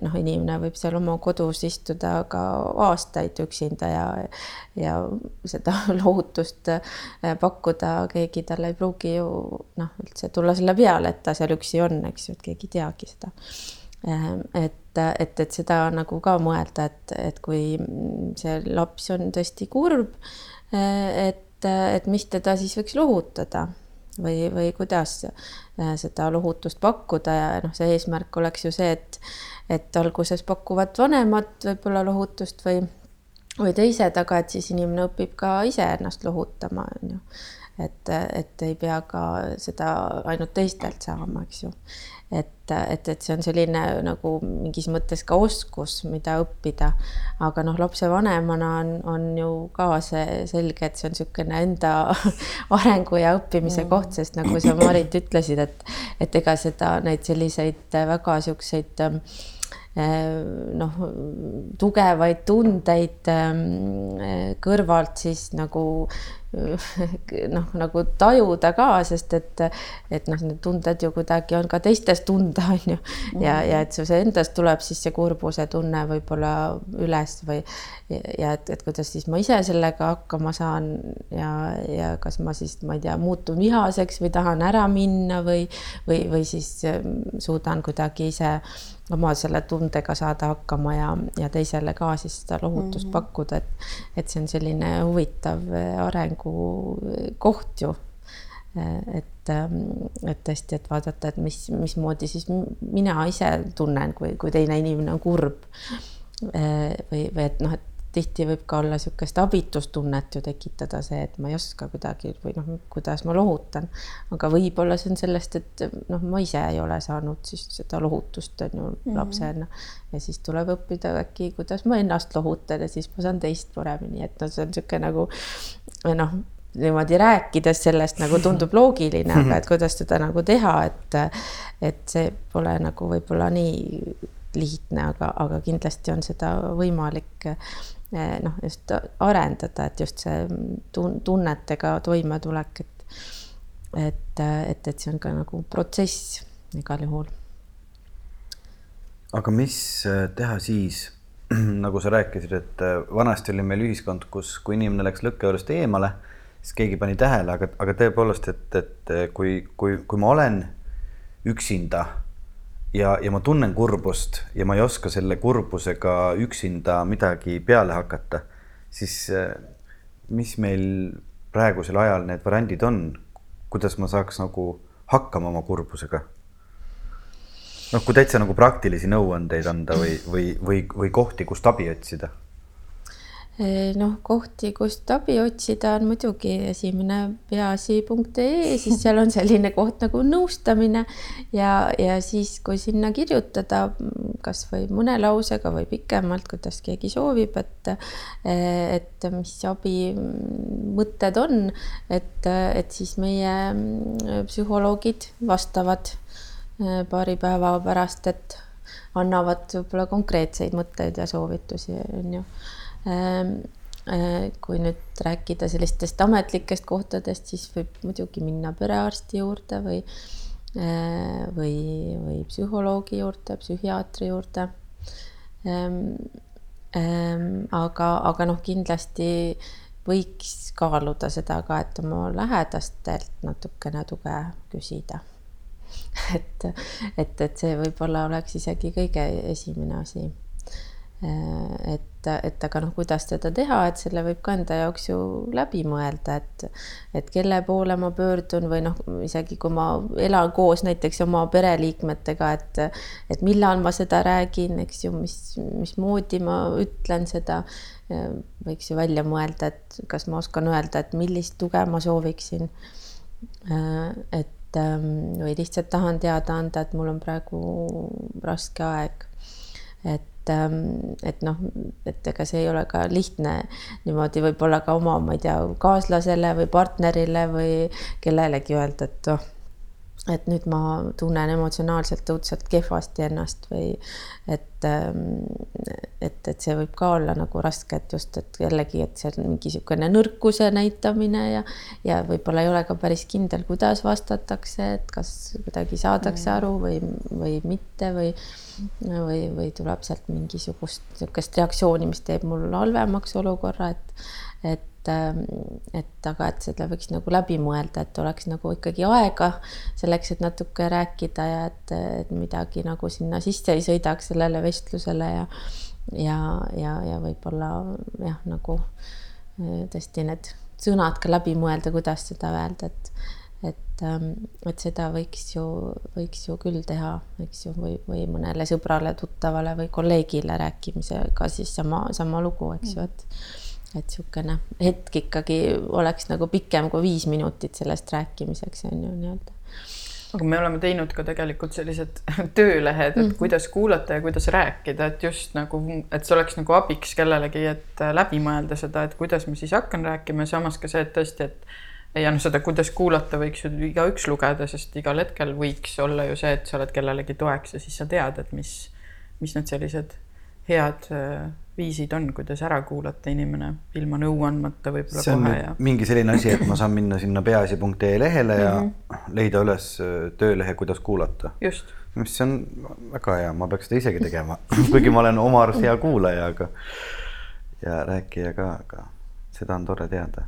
noh, inimene võib seal oma kodus istuda ka aastaid üksinda ja, ja seda (laughs) lohutust pakkuda, keegi talle ei pruugi ju noh, üldse tulla selle peale, et ta seal üksi on, eks ju, et keegi ei teagi seda. et, et, et seda nagu ka mõelda, et, et kui see laps on tõesti kurb, et, et mis teda siis võiks lohutada või, või kuidas äh, seda lohutust pakkuda ja noh, see eesmärk oleks ju see, et, et alguses pakuvad vanemad võib-olla lohutust või, või teised, aga et siis inimene õpib ka ise ennast lohutama, on ju. et, et ei pea ka seda ainult teistelt saama, eks ju et, et, et see on selline nagu mingis mõttes ka oskus, mida õppida. aga noh, lapsevanemana on, on ju ka see selge, et see on niisugune enda (laughs) arengu ja õppimise mm. koht, sest nagu sa, Marit, ütlesid, et, et ega seda, neid selliseid väga niisuguseid ähm, äh, noh, tugevaid tundeid ähm, kõrvalt siis nagu (laughs) noh, nagu tajuda ka, sest et, et noh, need tunded ju kuidagi on ka teistes tunda, (laughs) on ju. ja, ja et see endast tuleb siis see kurbuse tunne võib-olla üles või ja et, et kuidas siis ma ise sellega hakkama saan ja, ja kas ma siis, ma ei tea, muutun vihaseks või tahan ära minna või, või, või siis ähm, suudan kuidagi ise oma selle tundega saada hakkama ja, ja teisele ka siis seda lohutust mm -hmm. pakkuda, et, et see on selline huvitav arengukoht ju. et, ähm, et tõesti, et vaadata, et mis, mismoodi siis mina ise tunnen, kui, kui teine inimene on kurb. või, või et noh, et tihti võib ka olla niisugust abitustunnet ju tekitada see, et ma ei oska kuidagi või noh, kuidas ma lohutan. aga võib-olla see on sellest, et noh, ma ise ei ole saanud siis seda lohutust on ju mm -hmm. lapsena ja siis tuleb õppida äkki, kuidas ma ennast lohutan ja siis ma saan teist paremini, et noh, see on niisugune nagu noh niimoodi rääkides sellest nagu tundub loogiline, aga et kuidas seda nagu teha, et, et see pole nagu võib-olla nii lihtne, aga, aga kindlasti on seda võimalik Eh, noh, just arendada, et just see tun-, tunnetega toimetulek, et et, et, et see on ka nagu protsess igal juhul. aga mis eh, teha siis, (clears throat) nagu sa rääkisid, et eh, vanasti oli meil ühiskond, kus, kui inimene läks lõkke juurest eemale, siis keegi pani tähele, aga, aga tõepoolest, et, et kui, kui, kui ma olen üksinda ja, ja ma tunnen kurbust ja ma ei oska selle kurbusega üksinda midagi peale hakata, siis eh, mis meil praegusel ajal need variandid on, kuidas ma saaks nagu hakkama oma kurbusega? Noh, kui täitsa nagu praktilisi nõuandeid anda või, või, või, või kohti, kust abi otsida? Noh, kohti, kust abi otsida, on muidugi esimene peaasi.ee, siis seal on selline koht nagu nõustamine ja, ja siis, kui sinna kirjutada kasvõi mõne lausega või pikemalt, kuidas keegi soovib, et, et mis abi mõtted on, et, et siis meie psühholoogid vastavad paari päeva pärast, et annavad võib-olla konkreetseid mõtteid ja soovitusi, on ju Ehm, eh, kui nüüd rääkida sellistest ametlikest kohtadest, siis võib muidugi minna perearsti juurde või, eh, või, või psühholoogi juurde, psühhiaatri juurde. Ehm, ehm, aga, aga noh, kindlasti võiks kaaluda seda ka, et oma lähedastelt natukene tuge küsida. (laughs) et, et, et see võib-olla oleks isegi kõige esimene asi Äh, et, et aga noh, kuidas seda teha, et selle võib ka enda jaoks ju läbi mõelda, et, et kelle poole ma pöördun või noh, isegi kui ma elan koos näiteks oma pereliikmetega, et, et millal ma seda räägin, eks ju, mis, mismoodi ma ütlen seda. võiks ju välja mõelda, et kas ma oskan öelda, et millist tuge ma sooviksin. Äh, et ähm, või lihtsalt tahan teada anda, et mul on praegu raske aeg. et ähm, et noh, et ega see ei ole ka lihtne niimoodi võib-olla ka oma, ma ei tea, kaaslasele või partnerile või kellelegi öelda, et noh, et nüüd ma tunnen emotsionaalselt õudselt kehvasti ennast või et, ähm, et, et see võib ka olla nagu raske, et just, et jällegi, et see on mingi niisugune nõrkuse näitamine ja ja võib-olla ei ole ka päris kindel, kuidas vastatakse, et kas kuidagi saadakse aru või, või mitte või või, või tuleb sealt mingisugust niisugust reaktsiooni, mis teeb mul halvemaks olukorra, et et et, ähm, et aga, et seda võiks nagu läbi mõelda, et oleks nagu ikkagi aega selleks, et natuke rääkida ja et, et midagi nagu sinna sisse ei sõidaks sellele vestlusele ja ja, ja, ja võib-olla jah, nagu äh, tõesti need sõnad ka läbi mõelda, kuidas seda öelda, et et, ähm, et seda võiks ju, võiks ju küll teha, eks ju, või, või mõnele sõbrale, tuttavale või kolleegile rääkimisega siis sama, sama lugu, eks ju, et et niisugune hetk ikkagi oleks nagu pikem kui viis minutit sellest rääkimiseks on ju nii-öelda. aga me oleme teinud ka tegelikult sellised (laughs) töölehed, et mm -hmm. kuidas kuulata ja kuidas rääkida, et just nagu, et see oleks nagu abiks kellelegi, et läbi mõelda seda, et kuidas ma siis hakkan rääkima ja samas ka see, et tõesti, et ja noh, seda, kuidas kuulata, võiks ju igaüks lugeda, sest igal hetkel võiks olla ju see, et sa oled kellelegi toeks ja siis sa tead, et mis, mis need sellised head viisid on, kuidas ära kuulata inimene ilma nõu andmata võib-olla kohe ja. mingi selline asi, et ma saan minna sinna peaasi.ee lehele ja mm -hmm. leida üles äh, töölehe, kuidas kuulata. just. mis on väga hea, ma peaks seda isegi tegema (laughs) kuigi ma olen oma arust hea kuulaja, aga ja rääkija ka, aga seda on tore teada.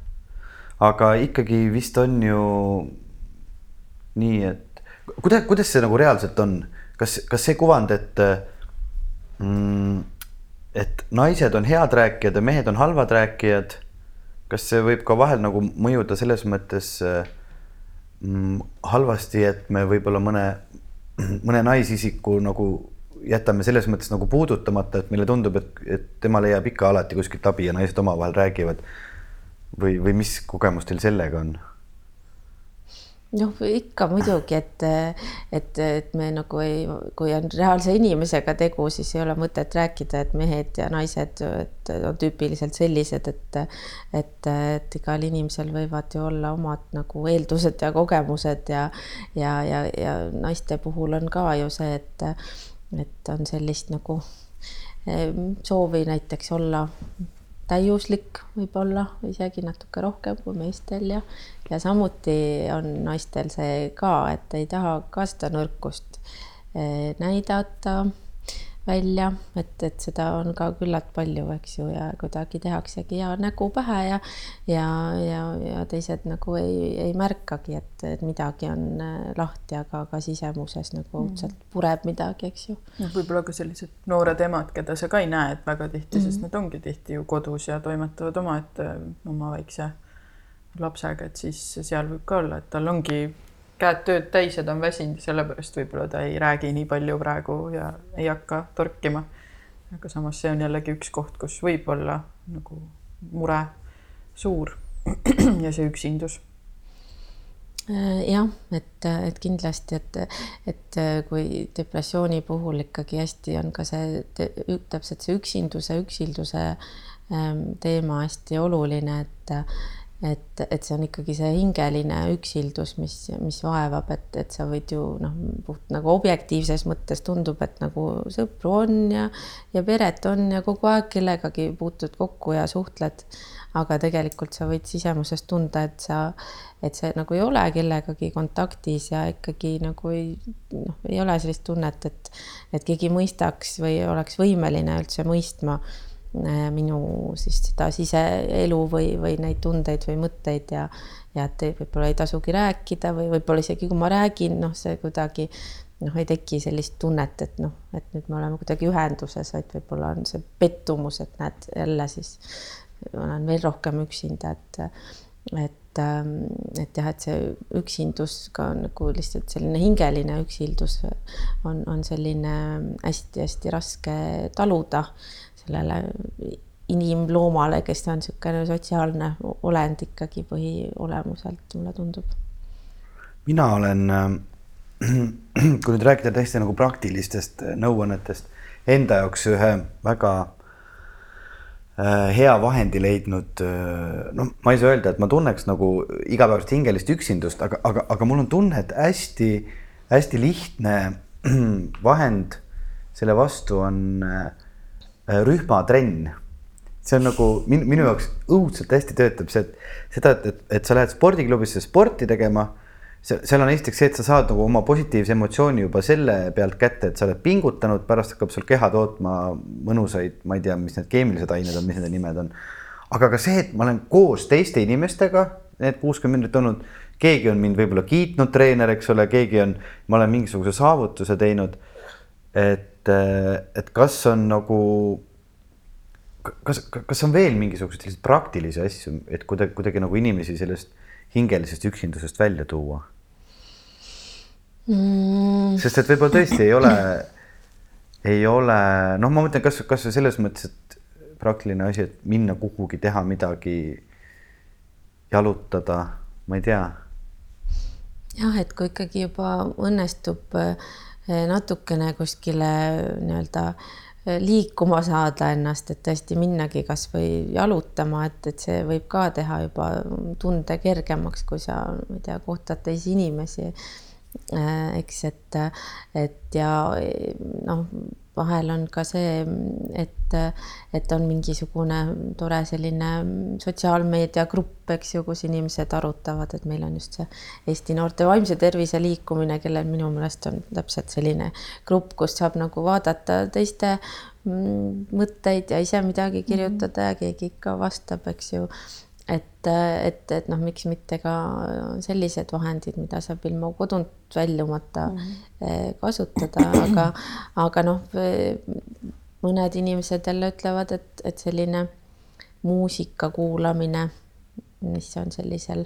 aga ikkagi vist on ju nii, et kuidas, kuidas see nagu reaalselt on, kas, kas see kuvand, et mm, et naised on head rääkijad ja mehed on halvad rääkijad. kas see võib ka vahel nagu mõjuda selles mõttes mm, halvasti, et me võib-olla mõne, (clears throat) mõne naisisiku nagu jätame selles mõttes nagu puudutamata, et meile tundub, et, et tema leiab ikka alati kuskilt abi ja naised omavahel räägivad. või, või mis kogemus teil sellega on? Noh, ikka muidugi, et, et, et me nagu ei, kui on reaalse inimesega tegu, siis ei ole mõtet rääkida, et mehed ja naised, et on tüüpiliselt sellised, et et, et igal inimesel võivad ju olla omad nagu eeldused ja kogemused ja ja, ja, ja naiste puhul on ka ju see, et et on sellist nagu soovi näiteks olla täiuslik võib-olla isegi natuke rohkem kui meestel ja, ja samuti on naistel see ka, et ei taha ka seda nõrkust eh, näidata välja, et, et seda on ka küllalt palju, eks ju, ja kuidagi tehaksegi hea nägu pähe ja ja, ja, ja teised nagu ei, ei märkagi, et, et midagi on äh, lahti, aga ka sisemuses nagu õudselt mm. pureb midagi, eks ju. noh, võib-olla ka sellised noored emad, keda sa ka ei näe, et väga tihti mm, -hmm. sest nad ongi tihti ju kodus ja toimetavad omaette oma väikse lapsega, et siis seal võib ka olla, et tal ongi käed tööd täis ja ta on väsinud ja sellepärast võib-olla ta ei räägi nii palju praegu ja ei hakka torkima. aga samas see on jällegi üks koht, kus võib olla nagu mure suur (clears throat) ja see üksindus äh, jah, et, et kindlasti, et, et kui depressiooni puhul ikkagi hästi on ka see täpselt see üksinduse, üksilduse ähm, teema hästi oluline, et et, et see on ikkagi see hingeline üksildus, mis, mis vaevab, et, et sa võid ju noh, puht nagu objektiivses mõttes tundub, et nagu sõpru on ja, ja peret on ja kogu aeg kellegagi puutud kokku ja suhtled. aga tegelikult sa võid sisemuses tunda, et sa, et see nagu ei ole kellegagi kontaktis ja ikkagi nagu ei, noh, ei ole sellist tunnet, et, et keegi mõistaks või oleks võimeline üldse mõistma minu siis seda siseelu või, või neid tundeid või mõtteid ja, ja et võib-olla ei tasugi rääkida või võib-olla isegi kui ma räägin, noh, see kuidagi noh, ei teki sellist tunnet, et noh, et nüüd me oleme kuidagi ühenduses, vaid võib-olla on see pettumus, et näed jälle siis olen veel rohkem üksinda, et et, ähm, et jah, et see üksindus ka nagu lihtsalt selline hingeline üksildus on, on selline hästi-hästi raske taluda sellele inimloomale, kes on niisugune sotsiaalne olend ikkagi põhiolemuselt, mulle tundub. mina olen, (clears throat) kui nüüd rääkida täiesti nagu praktilistest nõuannetest, enda jaoks ühe väga äh, hea vahendi leidnud. noh, ma ei saa öelda, et ma tunneks nagu igapäevast hingelist üksindust, aga, aga, aga mul on tunne, et hästi-hästi lihtne (clears throat) vahend selle vastu on rühmatrenn see on nagu minu, minu jaoks õudselt hästi töötab see, et seda, et, et, et sa lähed spordiklubisse sporti tegema. seal on esiteks see, et sa saad nagu oma positiivse emotsiooni juba selle pealt kätte, et sa oled pingutanud, pärast hakkab sul keha tootma mõnusaid, ma ei tea, mis need keemilised ained on, mis nende nimed on. aga ka see, et ma olen koos teiste inimestega need kuuskümmend minutit olnud, keegi on mind võib-olla kiitnud, treener, eks ole, keegi on, ma olen mingisuguse saavutuse teinud. Et, et kas on nagu kas, kas on veel mingisuguseid selliseid praktilisi asju, et kuidagi, kuidagi nagu inimesi sellest hingelisest üksindusest välja tuua mm.? sest et võib-olla tõesti ei ole, ei ole, noh, ma mõtlen, kas, kas selles mõttes, et praktiline asi, et minna kuhugi, teha midagi, jalutada, ma ei tea. jah, et kui ikkagi juba õnnestub eh, natukene kuskile nii-öelda äh, liikuma saada ennast, et tõesti minnagi kasvõi jalutama, et, et see võib ka teha juba tunde kergemaks, kui sa, ma ei tea, kohtad teisi inimesi. Äh, eks, et, et ja noh, vahel on ka see, et, et on mingisugune tore selline sotsiaalmeediagrupp, eks ju, kus inimesed arutavad, et meil on just see Eesti noorte vaimse tervise liikumine, kellel minu meelest on täpselt selline grupp, kus saab nagu vaadata teiste mm, mõtteid ja ise midagi kirjutada ja keegi ikka vastab, eks ju et, et, et noh, miks mitte ka sellised vahendid, mida saab ilma kodunt väljumata mm -hmm. kasutada, aga, aga noh, mõned inimesed jälle ütlevad, et, et selline muusika kuulamine, mis on sellisel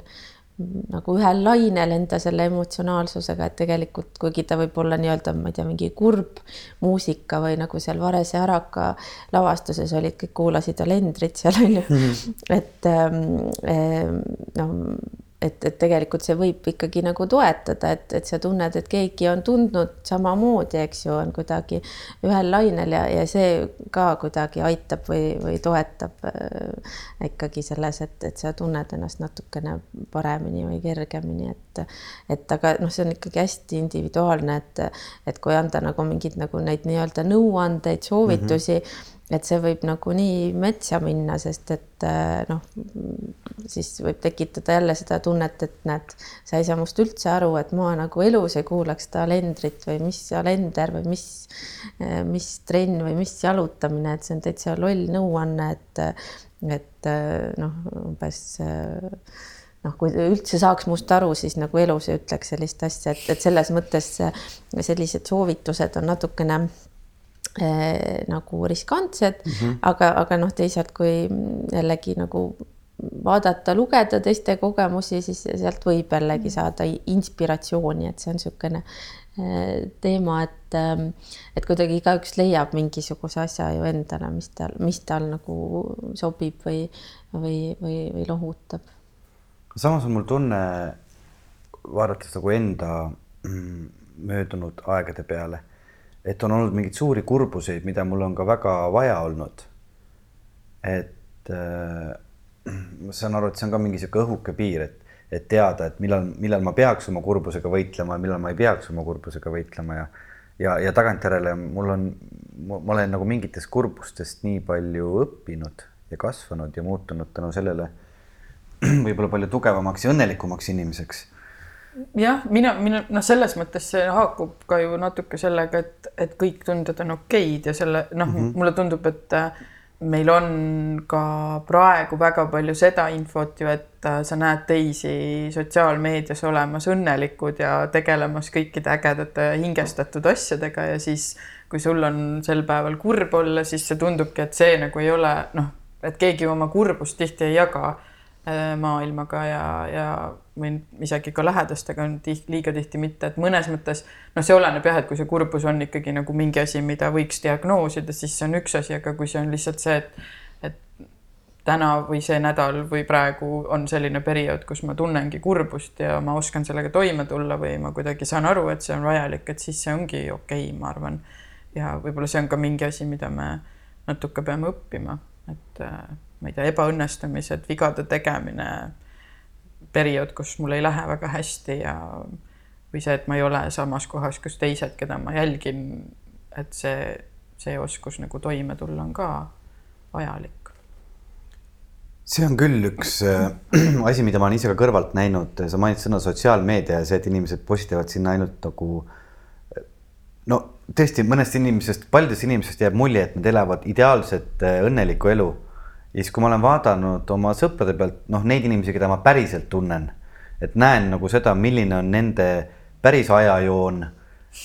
nagu ühel lainel enda selle emotsionaalsusega, et tegelikult kuigi ta võib olla nii-öelda, ma ei tea, mingi kurb muusika või nagu seal Varese Araka lavastuses olid, kõik kuulasid Alendrit seal on ju mm, -hmm. et ähm, noh et, et tegelikult see võib ikkagi nagu toetada, et, et sa tunned, et keegi on tundnud samamoodi, eks ju, on kuidagi ühel lainel ja, ja see ka kuidagi aitab või, või toetab äh, ikkagi selles, et, et sa tunned ennast natukene paremini või kergemini, et et aga noh, see on ikkagi hästi individuaalne, et et kui anda nagu mingeid nagu neid nii-öelda nõuandeid, soovitusi mm, -hmm et see võib nagunii metsa minna, sest et äh, noh, siis võib tekitada jälle seda tunnet, et näed, sa ei saa must üldse aru, et ma nagu elus ei kuulaks seda kalendrit või mis kalender või mis, äh, mis trenn või mis jalutamine, et see on täitsa loll nõuanne, et, et äh, noh, umbes noh, kui üldse saaks must aru, siis nagu elus ei ütleks sellist asja, et, et selles mõttes sellised soovitused on natukene nagu riskantsed mm, -hmm. aga, aga noh, teisalt kui jällegi nagu vaadata, lugeda teiste kogemusi, siis sealt võib jällegi mhm. saada inspiratsiooni, et see on niisugune äh, teema, et, ähm, et kuidagi igaüks leiab mingisuguse asja ju endale, mis tal, mis tal nagu sobib või, või, või, või lohutab. samas on mul tunne, vaadates nagu enda mm, möödunud aegade peale et on olnud mingeid suuri kurbuseid, mida mul on ka väga vaja olnud. et äh, ma saan aru, et see on ka mingi sihuke õhuke piir, et, et teada, et millal, millal ma peaks oma kurbusega võitlema ja millal ma ei peaks oma kurbusega võitlema ja ja, ja tagantjärele mul on, ma olen nagu mingitest kurbustest nii palju õppinud ja kasvanud ja muutunud tänu sellele (clears throat) võib-olla palju tugevamaks ja õnnelikumaks inimeseks jah, mina, mina noh, selles mõttes see haakub ka ju natuke sellega, et, et kõik tunded on okeid ja selle noh mm -hmm., mulle tundub, et äh, meil on ka praegu väga palju seda infot ju, et äh, sa näed teisi sotsiaalmeedias olemas õnnelikud ja tegelemas kõikide ägedate hingestatud asjadega ja siis, kui sul on sel päeval kurb olla, siis see tundubki, et see nagu ei ole noh, et keegi oma kurbust tihti ei jaga maailmaga ja, ja või isegi ka lähedastega on tihti, liiga tihti mitte, et mõnes mõttes noh, see oleneb jah, et kui see kurbus on ikkagi nagu mingi asi, mida võiks diagnoosida, siis see on üks asi, aga kui see on lihtsalt see, et, et täna või see nädal või praegu on selline periood, kus ma tunnengi kurbust ja ma oskan sellega toime tulla või ma kuidagi saan aru, et see on vajalik, et siis see ongi okei okay,, ma arvan. ja võib-olla see on ka mingi asi, mida me natuke peame õppima et äh, ma ei tea, ebaõnnestumised, vigade tegemine, periood, kus mul ei lähe väga hästi ja või see, et ma ei ole samas kohas, kus teised, keda ma jälgin, et see, see oskus nagu toime tulla on ka vajalik see on küll üks äh, (clears throat) asi, mida ma olen ise ka kõrvalt näinud, sa mainisid sõna sotsiaalmeedia ja see, et inimesed postitavad sinna ainult nagu äh, no tõesti, mõnest inimesest, paljudest inimesest jääb mulje, et nad elavad ideaalset äh, õnnelikku elu. Ja siis, kui ma olen vaadanud oma sõprade pealt, noh, neid inimesi, keda ma päriselt tunnen, et näen nagu seda, milline on nende päris ajajoon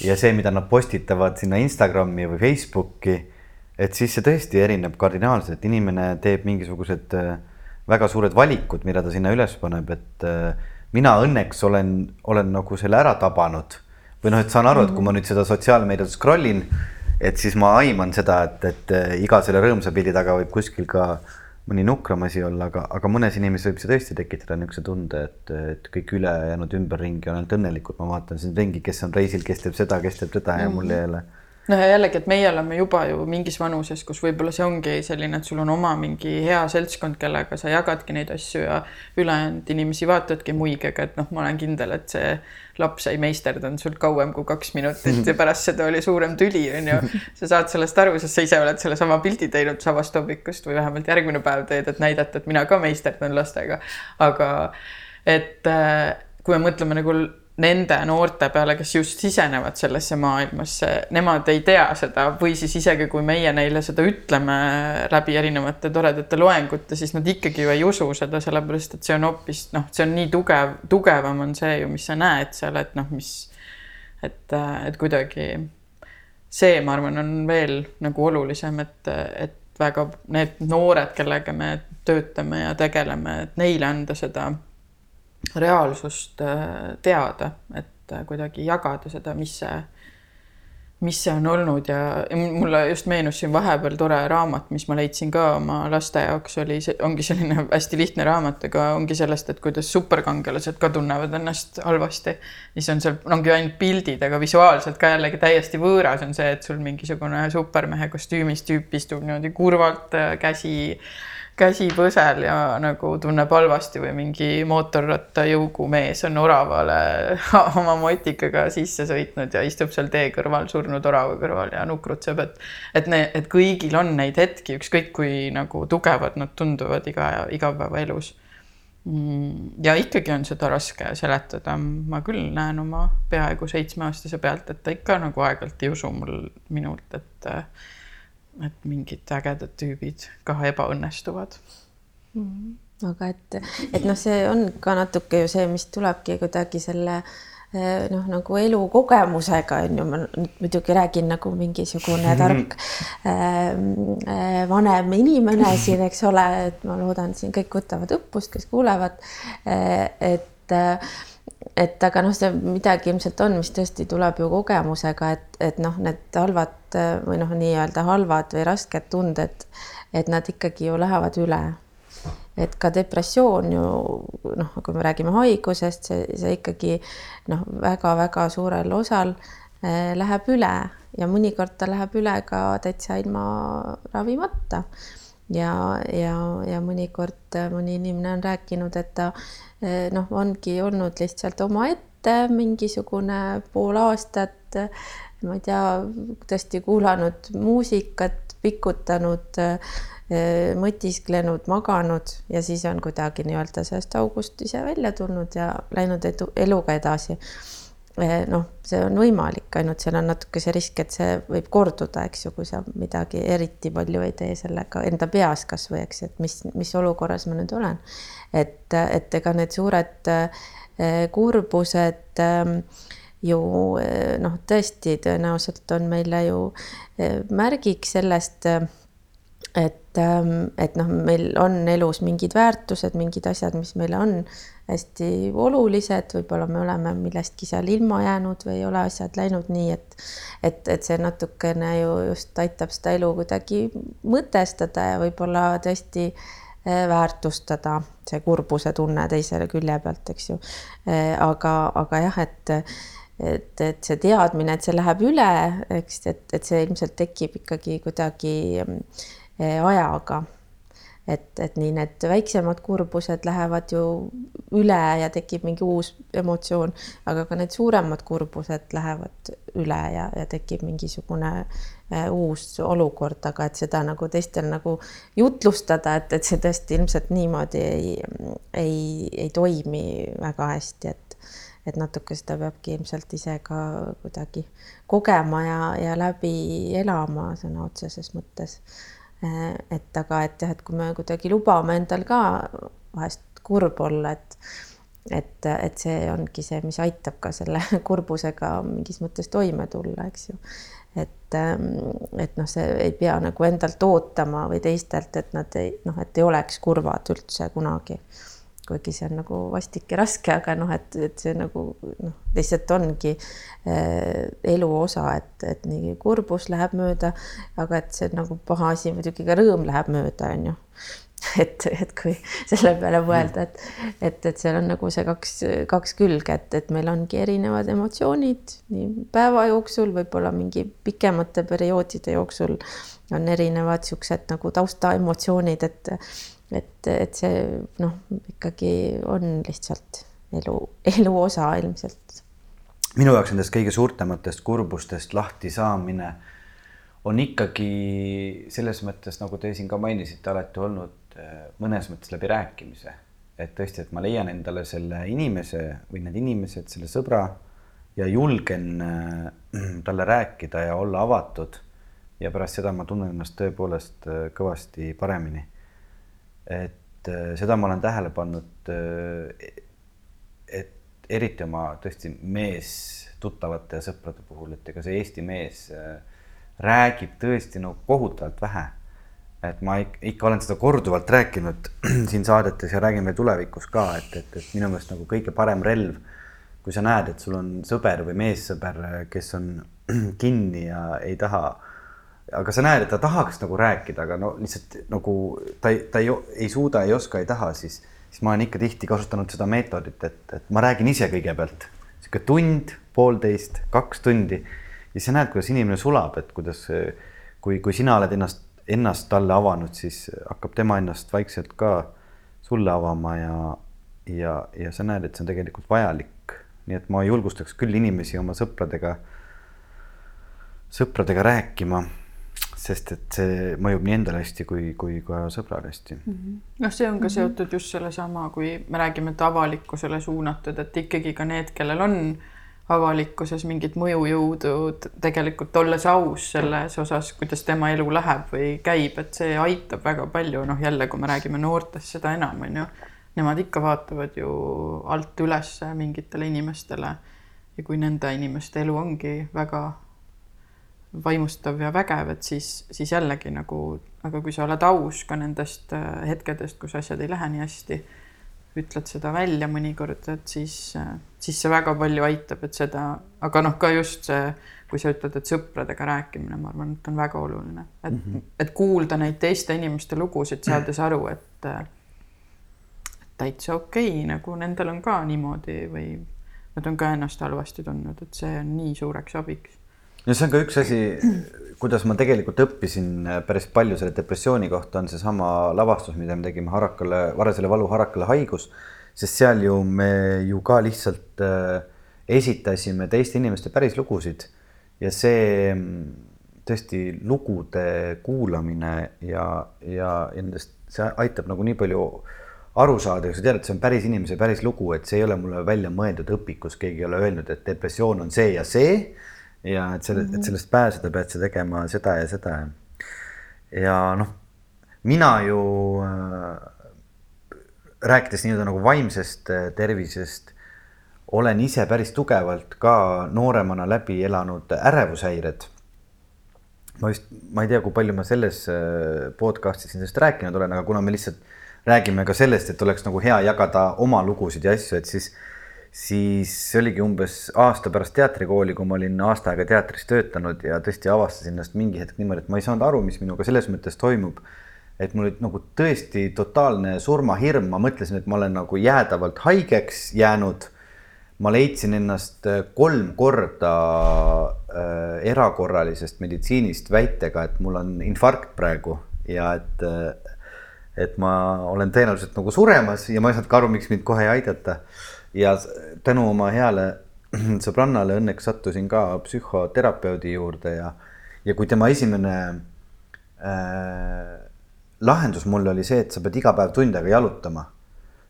ja see, mida nad postitavad sinna Instagrami või Facebooki et siis see tõesti erineb kardinaalselt, inimene teeb mingisugused äh, väga suured valikud, mida ta sinna üles paneb, et äh, mina õnneks olen, olen nagu selle ära tabanud. Või noh, et saan aru, et kui ma nüüd seda sotsiaalmeediat scroll in, et siis ma aiman seda, et, et äh, iga selle rõõmsa pildi taga võib kuskil ka mõni nukram asi olla, aga, aga mõnes inimeses võib see tõesti tekitada niisuguse tunde, et, et kõik ülejäänud ümberringi on ainult õnnelikud, ma vaatan siin ringi, kes on reisil, kes teeb seda, kes teeb teda ja mul ei ole. noh, ja jällegi, et meie oleme juba ju mingis vanuses, kus võib-olla see ongi selline, et sul on oma mingi hea seltskond, kellega sa jagadki neid asju ja ülejäänud inimesi vaatadki muigega, et noh, ma olen kindel, et see laps ei meisterdanud sult kauem kui kaks minutit ja (laughs) pärast seda oli suurem tüli, onju. (laughs) sa saad sellest aru, sest sa ise oled sellesama pildi teinud samast hommikust või vähemalt järgmine päev teed, et näidata, et mina ka meisterdan lastega. aga et äh, kui me mõtleme nagu nende noorte peale, kes just sisenevad sellesse maailmasse, nemad ei tea seda. või siis isegi kui meie neile seda ütleme läbi erinevate toredate loengute, siis nad ikkagi ju ei usu seda, sellepärast et see on hoopis noh, see on nii tugev, tugevam on see ju, mis sa näed seal, et noh, mis et, et kuidagi see, ma arvan, on veel nagu olulisem, et, et väga need noored, kellega me töötame ja tegeleme, et neile anda seda reaalsust äh, teada, et äh, kuidagi jagada seda, mis see, mis see on olnud ja, ja mulle just meenus siin vahepeal tore raamat, mis ma leidsin ka oma laste jaoks, oli, ongi selline (laughs) hästi lihtne raamat, aga ongi sellest, et kuidas superkangelased ka tunnevad ennast halvasti. siis on seal, ongi ainult pildid, aga visuaalselt ka jällegi täiesti võõras on see, et sul mingisugune supermehe kostüümis tüüp istub niimoodi kurvalt, äh, käsi põsel ja nagu tunneb halvasti või mingi mootorrattajõugu mees on oravale (laughs) oma motikaga sisse sõitnud ja istub seal tee kõrval surnud orava kõrval ja nukrutseb, et et need, et kõigil on neid hetki, ükskõik kui nagu tugevad nad tunduvad iga, igapäevaelus. Mm, ja ikkagi on seda raske seletada, ma küll näen oma peaaegu seitsmeaastase pealt, et ta ikka nagu aeg-ajalt ei usu mul minult, et et mingid ägedad tüübid ka ebaõnnestuvad mm. -hmm. aga et, et noh, see on ka natuke ju see, mis tulebki kuidagi selle eh, noh, nagu elukogemusega on ju, ma nüüd muidugi räägin nagu mingisugune tark äh, vanem inimene siin, eks ole, et ma loodan, siin kõik võtavad õppust, kes kuulevad äh,. et et aga noh, see midagi ilmselt on, mis tõesti tuleb ju kogemusega, et, et noh, need halvad või noh, nii-öelda halvad või rasked tunded, et nad ikkagi ju lähevad üle. et ka depressioon ju noh, kui me räägime haigusest, see, see ikkagi noh, väga-väga suurel osal eh, läheb üle ja mõnikord ta läheb üle ka täitsa ilma ravimata ja, ja, ja mõnikord mõni inimene on rääkinud, et ta Eh, noh, ongi olnud lihtsalt omaette mingisugune pool aastat, ma ei tea, tõesti kuulanud muusikat, pikutanud, eh, mõtisklenud, maganud ja siis on kuidagi nii-öelda sellest august ise välja tulnud ja läinud edu, eluga edasi. Eh, noh, see on võimalik, ainult seal on natuke see risk, et see võib korduda, eks ju, kui sa midagi eriti palju ei tee sellega enda peas kasvõi, eks, et mis, mis olukorras ma nüüd olen. et, et ega need suured eh, kurbused ehm, ju eh, noh, tõesti tõenäoliselt on meile ju märgiks sellest, et, ehm, et noh, meil on elus mingid väärtused, mingid asjad, mis meile on hästi olulised, võib-olla me oleme millestki seal ilma jäänud või ei ole asjad läinud nii, et et, et see natukene ju just aitab seda elu kuidagi mõtestada ja võib-olla tõesti eh, väärtustada see kurbuse tunne teisele külje pealt, eks ju. Eh, aga, aga jah, et et, et see teadmine, et see läheb üle, eks, et, et see ilmselt tekib ikkagi kuidagi ajaga. Et, et nii need väiksemad kurbused lähevad ju üle ja tekib mingi uus emotsioon, aga ka need suuremad kurbused lähevad üle ja, ja tekib mingisugune äh, uus olukord, aga et seda nagu teistel nagu jutlustada, et, et see tõesti ilmselt niimoodi ei, ei, ei toimi väga hästi, et et natuke seda peabki ilmselt ise ka kuidagi kogema ja, ja läbi elama sõna otseses mõttes et aga, et jah, et kui me kuidagi lubame endal ka vahest kurb olla, et et, et see ongi see, mis aitab ka selle (laughs) kurbusega mingis mõttes toime tulla, eks ju. et, ähm, et noh, see ei pea nagu endalt ootama või teistelt, et nad ei noh, et ei oleks kurvad üldse kunagi kuigi see on nagu vastik ja raske, aga noh, et, et see nagu noh, lihtsalt ongi äh, elu osa, et, et nii kurbus läheb mööda, aga et see nagu paha asi muidugi ka rõõm läheb mööda, on ju. (laughs) et, et kui selle peale mõelda, et, et, et seal on nagu see kaks, kaks külge, et, et meil ongi erinevad emotsioonid nii päeva jooksul, võib-olla mingi pikemate perioodide jooksul on erinevad siuksed nagu taustaemotsioonid, et et, et see noh, ikkagi on lihtsalt elu, elu osa ilmselt. minu jaoks nendest kõige suurtematest kurbustest lahti saamine on ikkagi selles mõttes, nagu te siin ka mainisite, alati olnud eh, mõnes mõttes läbi rääkimise. et tõesti, et ma leian endale selle inimese või need inimesed, selle sõbra ja julgen eh, (clears throat) talle rääkida ja olla avatud. ja pärast seda ma tunnen ennast tõepoolest eh, kõvasti paremini et äh, seda ma olen tähele pannud, äh, et eriti oma tõesti meestuttavate ja sõprade puhul, et ega see Eesti mees äh, räägib tõesti no kohutavalt vähe. et ma ikka olen seda korduvalt rääkinud (clears throat) siin saadetes ja räägin veel tulevikus ka, et, et, et minu meelest nagu kõige parem relv, kui sa näed, et sul on sõber või meessõber, kes on (clears throat) kinni ja ei taha aga sa näed, et ta tahaks nagu rääkida, aga no lihtsalt nagu ta ei, ta ei, ei suuda, ei oska, ei taha, siis, siis ma olen ikka tihti kasutanud seda meetodit, et, et ma räägin ise kõigepealt. Sihuke tund, poolteist, kaks tundi. Ja sa näed, kuidas inimene sulab, et kuidas, kui, kui sina oled ennast, ennast talle avanud, siis hakkab tema ennast vaikselt ka sulle avama ja, ja, ja sa näed, et see on tegelikult vajalik. nii et ma julgustaks küll inimesi oma sõpradega, sõpradega rääkima sest et see mõjub nii endale hästi kui, kui ka sõbrale hästi mm -hmm.. noh, see on ka mhm. seotud just sellesama, kui me räägime, et avalikkusele suunatud, et ikkagi ka need, kellel on avalikkuses mingit mõjujõudu, tegelikult olles aus selles osas, kuidas tema elu läheb või käib, et see aitab väga palju, noh jälle, kui me räägime noortest, seda enam on ju. Nemad ikka vaatavad ju alt üles mingitele inimestele ja kui nende inimeste elu ongi väga vaimustav ja vägev, et siis, siis jällegi nagu, aga kui sa oled aus ka nendest äh, hetkedest, kus asjad ei lähe nii hästi, ütled seda välja mõnikord, et siis, äh, siis see väga palju aitab, et seda, aga noh, ka just see, kui sa ütled, et sõpradega rääkimine, ma arvan, et on väga oluline, et mm, -hmm. et kuulda neid teiste inimeste lugusid, saades aru, et äh, täitsa okei okay,, nagu nendel on ka niimoodi või nad on ka ennast halvasti tundnud, et see on nii suureks abiks no see on ka üks asi, kuidas ma tegelikult õppisin äh, päris palju selle depressiooni kohta, on seesama lavastus, mida me tegime Harakale, Varesele valu Harakale haigus, sest seal ju me ju ka lihtsalt äh, esitasime teiste inimeste päris lugusid. Ja see mm, tõesti lugude kuulamine ja, ja nendest, see aitab nagu nii palju aru saada, sa tead, et see on päris inimese päris lugu, et see ei ole mulle välja mõeldud õpikus, keegi ei ole öelnud, et depressioon on see ja see ja et selle, et mhm. sellest pääseda, pead sa tegema seda ja seda ja. ja noh, mina ju äh, rääkides nii-öelda nagu vaimsest äh, tervisest, olen ise päris tugevalt ka nooremana läbi elanud ärevushäired. ma vist, ma ei tea, kui palju ma selles äh, podcast'is sellest rääkinud olen, aga kuna me lihtsalt räägime ka sellest, et oleks nagu hea jagada oma lugusid ja asju, et siis siis see oligi umbes aasta pärast teatrikooli, kui ma olin aasta aega teatris töötanud ja tõesti avastasin ennast mingi hetk niimoodi, et ma ei saanud aru, mis minuga selles mõttes toimub. et mul oli nagu tõesti totaalne surmahirm, ma mõtlesin, et ma olen nagu jäädavalt haigeks jäänud. ma leidsin ennast äh, kolm korda äh, erakorralisest meditsiinist väitega, et mul on infarkt praegu ja et äh, et ma olen tõenäoliselt nagu suremas ja ma ei saanud ka aru, miks mind kohe ei aidata. Ja tänu oma heale (clears throat) sõbrannale õnneks sattusin ka psühhoterapeudi juurde ja, ja kui tema esimene äh, lahendus mulle oli see, et sa pead iga päev tund aega jalutama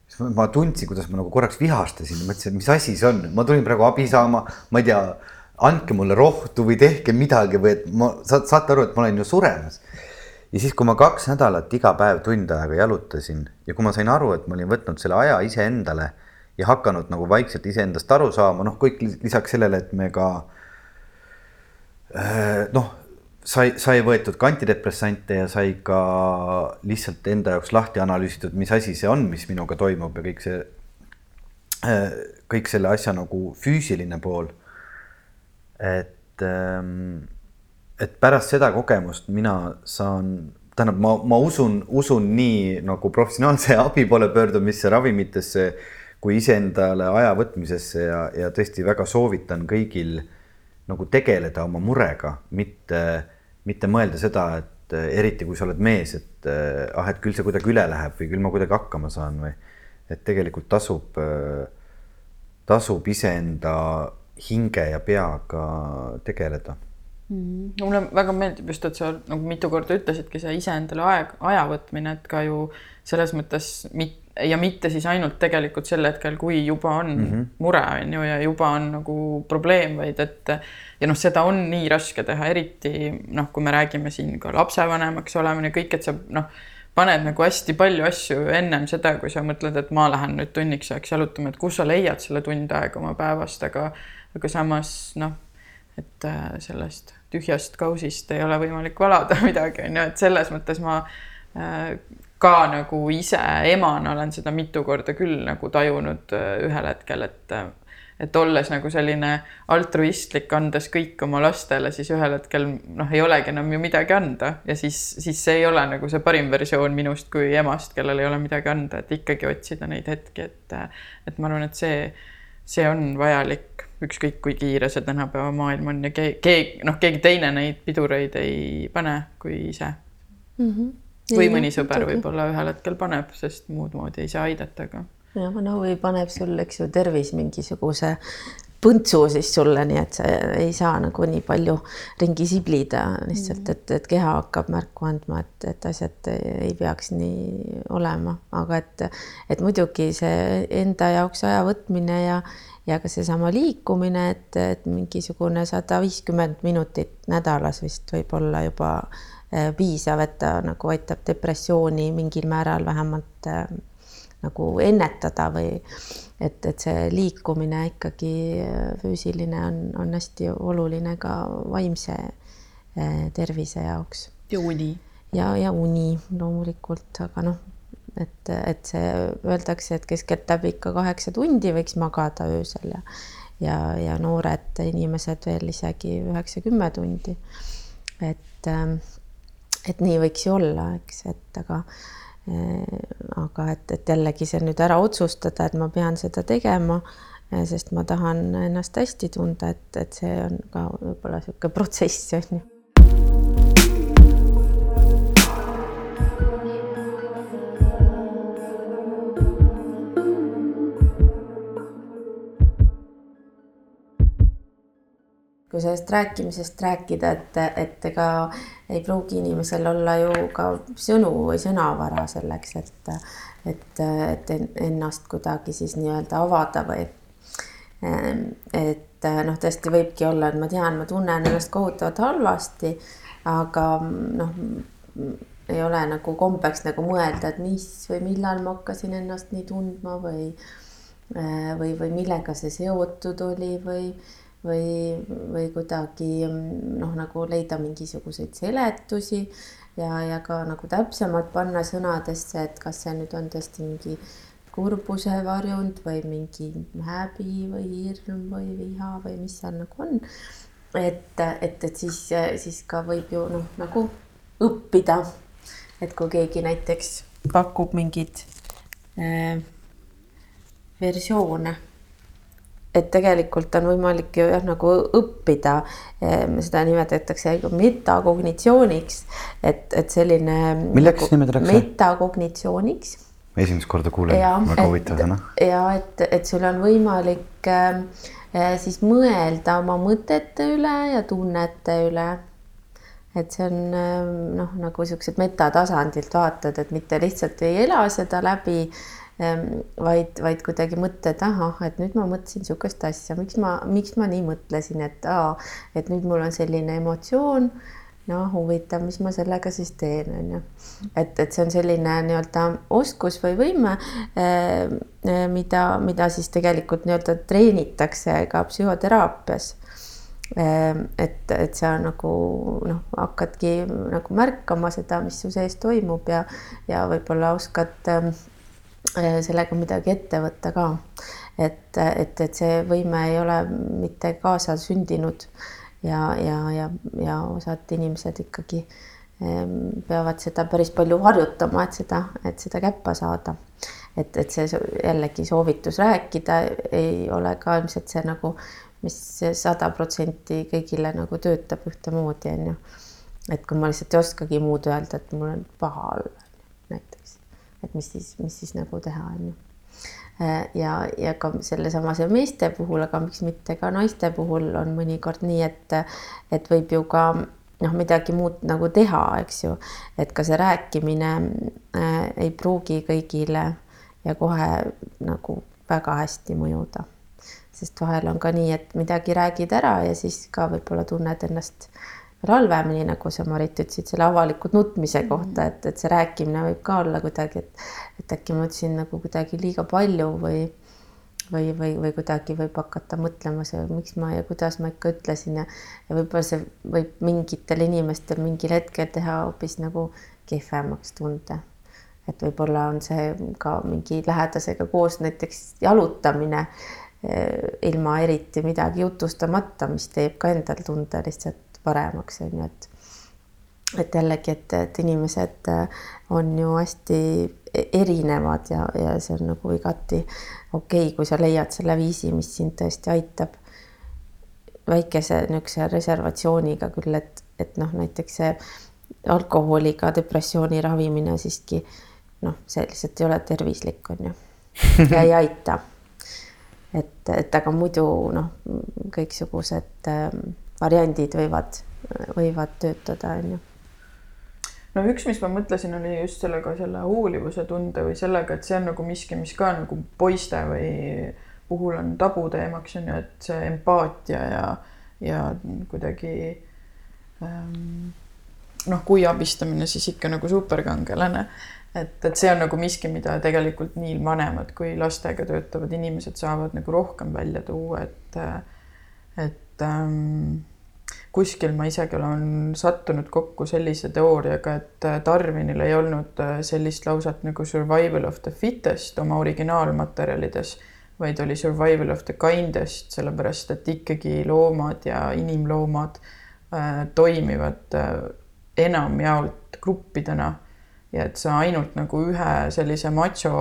siis ma tundsin, kuidas ma nagu korraks vihastasin, mõtlesin, et mis asi see on, ma tulin praegu abi saama, ma ei tea, andke mulle rohtu või tehke midagi või et ma, saate aru, et ma olen ju suremas. ja siis, kui ma kaks nädalat iga päev tund aega jalutasin ja kui ma sain aru, et ma olin võtnud selle aja iseendale ja hakanud nagu vaikselt iseendast aru saama, noh, kõik lisaks sellele, et me ka äh, noh sai, sai võetud ka antidepressante ja sai ka lihtsalt enda jaoks lahti analüüsitud, mis asi see on, mis minuga toimub ja kõik see, äh, kõik selle asja nagu füüsiline pool. et, ähm, et pärast seda kogemust mina saan, tähendab, ma, ma usun, usun nii nagu professionaalse (laughs) abi poole pöördumisse, ravimitesse kui iseendale aja võtmisesse ja, ja tõesti väga soovitan kõigil nagu tegeleda oma murega, mitte mitte mõelda seda, et eriti kui sa oled mees, et ah, et küll see kuidagi üle läheb või küll ma kuidagi hakkama saan või et tegelikult tasub, tasub iseenda hinge ja peaga tegeleda mm,. mulle väga meeldib just, et sa nagu mitu korda ütlesidki see iseendale aeg, aja võtmine, et ka ju selles mõttes mit, ja mitte siis ainult tegelikult sel hetkel, kui juba on mm -hmm. mure on ju ja juba on nagu probleem, vaid et ja noh, seda on nii raske teha, eriti noh, kui me räägime siin ka lapsevanemaks olemine, kõik, et sa noh, paned nagu hästi palju asju ennem seda, kui sa mõtled, et ma lähen nüüd tunniks ajaks jalutama, et kus sa leiad selle tund aega oma päevast, aga aga samas noh, et äh, sellest tühjast kausist ei ole võimalik valada (laughs) midagi, on ju, et selles mõttes ma äh, ka nagu ise emana olen seda mitu korda küll nagu tajunud äh, ühel hetkel, et äh, et olles nagu selline altruistlik, andes kõik oma lastele, siis ühel hetkel noh, ei olegi enam ju midagi anda ja siis, siis see ei ole nagu see parim versioon minust kui emast, kellel ei ole midagi anda, et ikkagi otsida neid hetki, et et ma arvan, et see, see on vajalik, ükskõik kui kiire see tänapäeva maailm on ja keegi, noh, keegi teine neid pidureid ei pane kui ise mm. -hmm või mõni sõber võib-olla ühel hetkel paneb, sest muud moodi ei saa aidata, aga. jah, no või paneb sul, eks ju, tervis mingisuguse põntsu siis sulle, nii et sa ei saa nagu nii palju ringi siblida lihtsalt, mm. et, et keha hakkab märku andma, et, et asjad ei peaks nii olema, aga et, et muidugi see enda jaoks aja võtmine ja, ja ka seesama liikumine, et, et mingisugune sada viiskümmend minutit nädalas vist võib olla juba piisav, et ta nagu aitab depressiooni mingil määral vähemalt äh, nagu ennetada või et, et see liikumine ikkagi äh, füüsiline on, on hästi oluline ka vaimse tervise jaoks. ja uni. ja, ja uni loomulikult, aga noh, et, et see öeldakse, et keskeltläbi ikka kaheksa tundi võiks magada öösel ja ja, ja noored inimesed veel isegi üheksa-kümme tundi. et ähm, et nii võiks ju olla, eks, et aga äh, aga et, et jällegi see nüüd ära otsustada, et ma pean seda tegema, äh, sest ma tahan ennast hästi tunda, et, et see on ka võib-olla niisugune protsess, on ju kui sellest rääkimisest rääkida, et, et ega ei pruugi inimesel olla ju ka sõnu või sõnavara selleks, et, et, et ennast kuidagi siis nii-öelda avada või et noh, tõesti võibki olla, et ma tean, ma tunnen ennast kohutavalt halvasti, aga noh, ei ole nagu kombeks nagu mõelda, et mis või millal ma hakkasin ennast nii tundma või või, või millega see seotud oli või või, või kuidagi noh, nagu leida mingisuguseid seletusi ja, ja ka nagu täpsemalt panna sõnadesse, et kas see nüüd on tõesti mingi kurbuse varjund või mingi häbi või hirm või viha või mis seal nagu on. et, et, et siis, siis ka võib ju noh, nagu õppida. et kui keegi näiteks pakub mingeid äh, versioone et tegelikult on võimalik ju jah, nagu õppida, seda nimetatakse metakognitsiooniks, et, et selline. milleks nagu, nimetatakse? metakognitsiooniks. esimest korda kuulen, väga huvitav sõna. ja et, et sul on võimalik äh, siis mõelda oma mõtete üle ja tunnete üle et see on noh, nagu siuksed metatasandilt vaatad, et mitte lihtsalt ei ela seda läbi, Ehm, vaid, vaid kuidagi mõtted, ahah, et nüüd ma mõtlesin niisugust asja, miks ma, miks ma nii mõtlesin, et aa, et nüüd mul on selline emotsioon. no huvitav, mis ma sellega siis teen, on ju. et, et see on selline nii-öelda oskus või võime, ehm, mida, mida siis tegelikult nii-öelda treenitakse ka psühhoteraapias ehm, et, et sa nagu noh, hakkadki nagu märkama seda, mis su sees toimub ja, ja võib-olla oskad sellega midagi ette võtta ka. et, et, et see võime ei ole mitte kaasasündinud ja, ja, ja, ja osad inimesed ikkagi ähm, peavad seda päris palju harjutama, et seda, et seda käppa saada. et, et see jällegi soovitus rääkida ei ole ka ilmselt see nagu, mis sada protsenti kõigile nagu töötab ühtemoodi, on ju. et kui ma lihtsalt ei oskagi muud öelda, et mul on paha olla näiteks et mis siis, mis siis nagu teha, on ju. Äh, ja, ja ka sellesamase meeste puhul, aga miks mitte ka naiste puhul on mõnikord nii, et, et võib ju ka noh, midagi muud nagu teha, eks ju, et ka see rääkimine äh, ei pruugi kõigile ja kohe nagu väga hästi mõjuda. sest vahel on ka nii, et midagi räägid ära ja siis ka võib-olla tunned ennast halvemini, nagu sa, Marit, ütlesid selle avaliku nutmise mhm. kohta, et, et see rääkimine võib ka olla kuidagi, et, et äkki ma ütlesin nagu kuidagi liiga palju või, või, või, või kuidagi võib hakata mõtlema see, miks ma ja kuidas ma ikka ütlesin ja, ja võib-olla see võib mingitel inimestel mingil hetkel teha hoopis nagu kehvemaks tunde. et võib-olla on see ka mingi lähedasega koos näiteks jalutamine eh, ilma eriti midagi jutustamata, mis teeb ka endal tunde lihtsalt paremaks, on ju, et et jällegi, et, et inimesed äh, on ju hästi e-, erinevad ja, ja see on nagu igati okei okay,, kui sa leiad selle viisi, mis sind tõesti aitab. väikese niisuguse reservatsiooniga küll, et, et noh, näiteks see alkoholiga depressiooni ravimine siiski noh, see lihtsalt ei ole tervislik, on ju, ja ei aita. et, et aga muidu noh, kõiksugused ähm, variandid võivad, võivad töötada, on ju no üks, mis ma mõtlesin, oli just sellega selle hoolivuse tunde või sellega, et see on nagu miski, mis ka nagu poiste või puhul on tabuteemaks on ju, et see empaatia ja, ja kuidagi ähm, noh, kui abistamine, siis ikka nagu superkangelane. et, et see on nagu miski, mida tegelikult nii vanemad kui lastega töötavad inimesed saavad nagu rohkem välja tuua, et, et et ähm, kuskil ma isegi olen sattunud kokku sellise teooriaga, et äh, Darwinil ei olnud äh, sellist lauset nagu survival of the fittest oma originaalmaterjalides, vaid oli survival of the kindest, sellepärast et ikkagi loomad ja inimloomad äh, toimivad äh, enamjaolt gruppidena. Ja et sa ainult nagu ühe sellise macho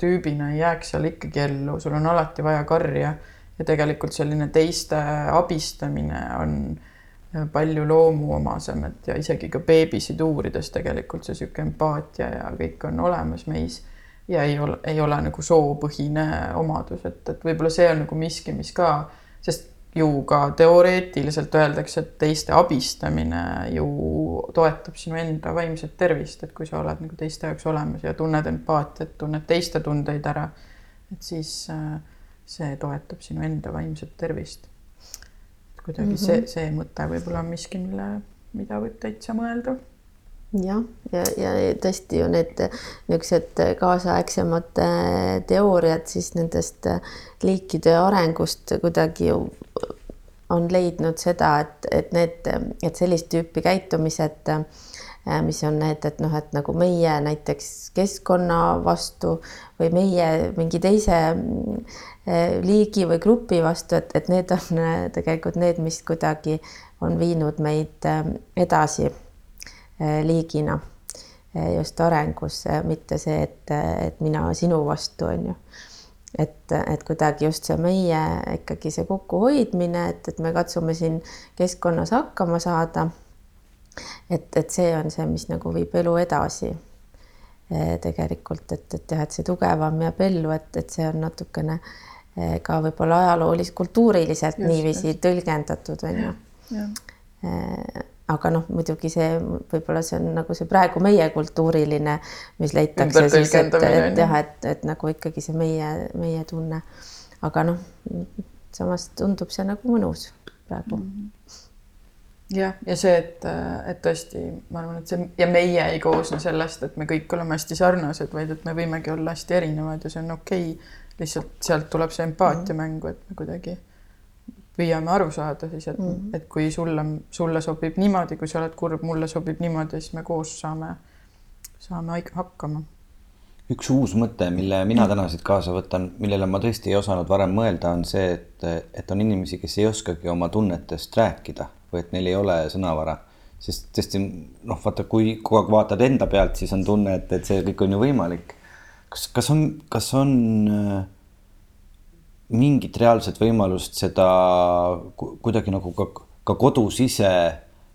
tüübina ei jääks seal ikkagi ellu, sul on alati vaja karja ja tegelikult selline teiste abistamine on palju loomuomasem, et ja isegi ka beebisid uurides tegelikult see sihuke empaatia ja kõik on olemas meis. Ja ei ole, ei ole nagu soopõhine omadus, et, et võib-olla see on nagu miski, mis ka, sest ju ka teoreetiliselt öeldakse, et teiste abistamine ju toetab sinu enda vaimset tervist, et kui sa oled nagu teiste jaoks olemas ja tunned empaatiat, tunned teiste tundeid ära, et siis äh, see toetab sinu enda vaimset tervist. kuidagi mm -hmm. see, see mõte võib-olla on miski, mille, mida võib täitsa mõelda jah, ja, ja, ja tõesti ju need niisugused kaasaegsemad äh, teooriad siis nendest äh, liikide arengust kuidagi ju on leidnud seda, et, et need, et sellist tüüpi käitumised äh, mis on need, et noh, et nagu meie näiteks keskkonna vastu või meie mingi teise äh, liigi või grupi vastu, et, et need on äh, tegelikult need, mis kuidagi on viinud meid edasi liigina just arengus, mitte see, et, et mina sinu vastu on ju. et, et kuidagi just see meie ikkagi see kokkuhoidmine, et, et me katsume siin keskkonnas hakkama saada. Et, et see on see, mis nagu viib elu edasi eh, tegelikult, et, et jah, et see tugevam jääb ellu, et, et see on natukene eh, ka võib-olla ajaloolis-, kultuuriliselt just, niiviisi just. tõlgendatud, on ju aga noh, muidugi see võib-olla see on nagu see praegu meie kultuuriline, mis leitakse siis, et, et jah, et, et nagu ikkagi see meie, meie tunne. aga noh, samas tundub see nagu mõnus praegu mm. -hmm jah, ja see, et, et tõesti, ma arvan, et see ja meie ei koosne sellest, et me kõik oleme hästi sarnased, vaid et me võimegi olla hästi erinevad ja see on okei okay.. lihtsalt sealt tuleb see empaatia mm -hmm. mängu, et me kuidagi püüame aru saada siis, et mm, -hmm. et kui sulle, sulle sobib niimoodi, kui sa oled kurb, mulle sobib niimoodi, siis me koos saame, saame hakkama. üks uus mõte, mille mina täna siit kaasa võtan, millele ma tõesti ei osanud varem mõelda, on see, et, et on inimesi, kes ei oskagi oma tunnetest rääkida või et neil ei ole sõnavara. sest tõesti noh, vaata, kui kogu aeg vaatad enda pealt, siis on tunne, et, et see kõik on ju võimalik. kas, kas on, kas on äh, mingit reaalset võimalust seda kuidagi nagu ka, ka kodus ise,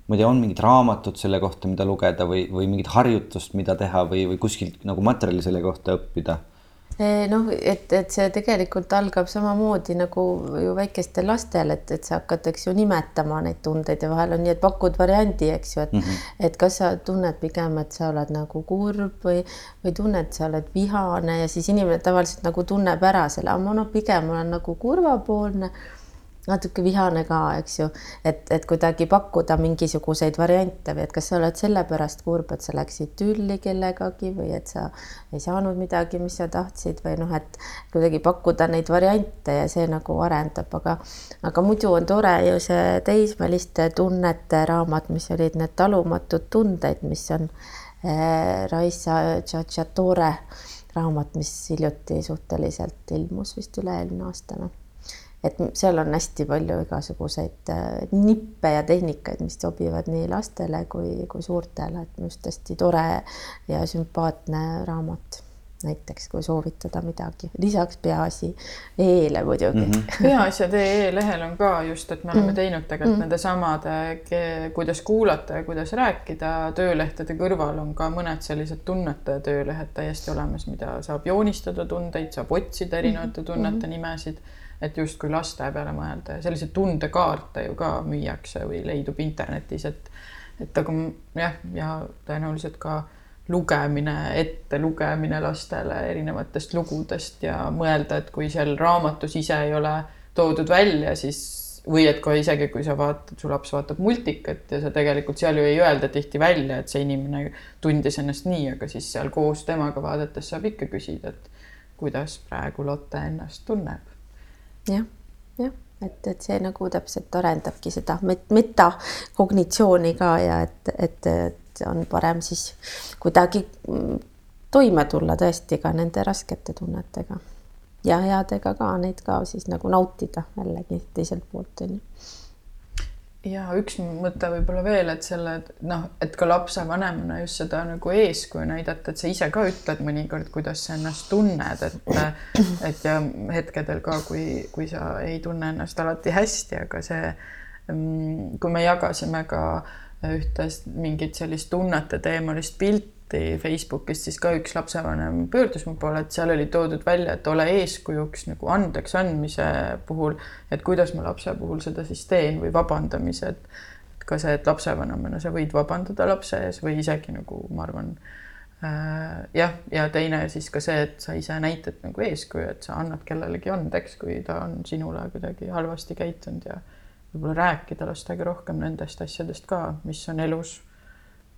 ma ei tea, on mingid raamatud selle kohta, mida lugeda või, või mingit harjutust, mida teha või, või kuskilt nagu materjali selle kohta õppida noh, et, et see tegelikult algab samamoodi nagu ju väikestel lastel, et, et sa hakkad, eks ju, nimetama neid tundeid ja vahel on nii, et pakud variandi, eks ju, et mm, -hmm. et kas sa tunned pigem, et sa oled nagu kurb või, või tunned, sa oled vihane ja siis inimene tavaliselt nagu tunneb ära selle, aga ma noh, pigem olen nagu kurvapoolne natuke vihane ka, eks ju, et, et kuidagi pakkuda mingisuguseid variante või et kas sa oled sellepärast kurb, et sa läksid tülli kellegagi või et sa ei saanud midagi, mis sa tahtsid või noh, et kuidagi pakkuda neid variante ja see nagu arendab, aga aga muidu on tore ju see teismeliste tunnete raamat, mis olid need talumatud tunded, mis on äh, Raisa Tšatšatore raamat, mis hiljuti suhteliselt ilmus vist üle-eelmine aasta või et seal on hästi palju igasuguseid äh, nippe ja tehnikaid, mis sobivad nii lastele kui, kui suurtele, et minu arust hästi tore ja sümpaatne raamat näiteks, kui soovitada midagi, lisaks Peaasi e-le muidugi (laughs) mm. -hmm. peaasjad.ee lehel on ka just, et me oleme mm -hmm. teinud tegelikult mm -hmm. nende samade, kuidas kuulata ja kuidas rääkida, töölehtede kõrval on ka mõned sellised tunnete töölehed täiesti olemas, mida saab joonistada tundeid, saab otsida erinevate tunnete mm -hmm. nimesid et justkui laste peale mõelda ja selliseid tundekaarte ju ka müüakse või leidub internetis, et et aga jah, ja tõenäoliselt ka lugemine, ettelugemine lastele erinevatest lugudest ja mõelda, et kui seal raamatus ise ei ole toodud välja, siis või et kohe isegi, kui sa vaatad, su laps vaatab multikat ja sa tegelikult seal ju ei öelda tihti välja, et see inimene tundis ennast nii, aga siis seal koos temaga vaadates saab ikka küsida, et kuidas praegu Lotte ennast tunneb jah, jah, et, et see nagu täpselt arendabki seda met-, metakognitsiooni ka ja et, et, et on parem siis kuidagi mm, toime tulla tõesti ka nende raskete tunnetega. Ja headega ka neid ka siis nagu nautida jällegi teiselt poolt on ju ja üks mõte võib-olla veel, et selle noh, et ka lapsevanemana just seda nagu eeskuju näidata, et sa ise ka ütled mõnikord, kuidas sa ennast tunned, et et ja hetkedel ka, kui, kui sa ei tunne ennast alati hästi, aga see, mm, kui me jagasime ka ühte mingit sellist tunnete teemalist pilti, lahti Facebookist, siis ka üks lapsevanem pöördus mu poole, et seal oli toodud välja, et ole eeskujuks nagu andeks andmise puhul, et kuidas ma lapse puhul seda siis teen või vabandamise, et ka see, et lapsevanemana sa võid vabandada lapse ees või isegi nagu ma arvan äh,, jah, ja teine siis ka see, et sa ise näitad nagu eeskuju, et sa annad kellelegi andeks, kui ta on sinule kuidagi halvasti käitunud ja võib-olla rääkida lastega rohkem nendest asjadest ka, mis on elus,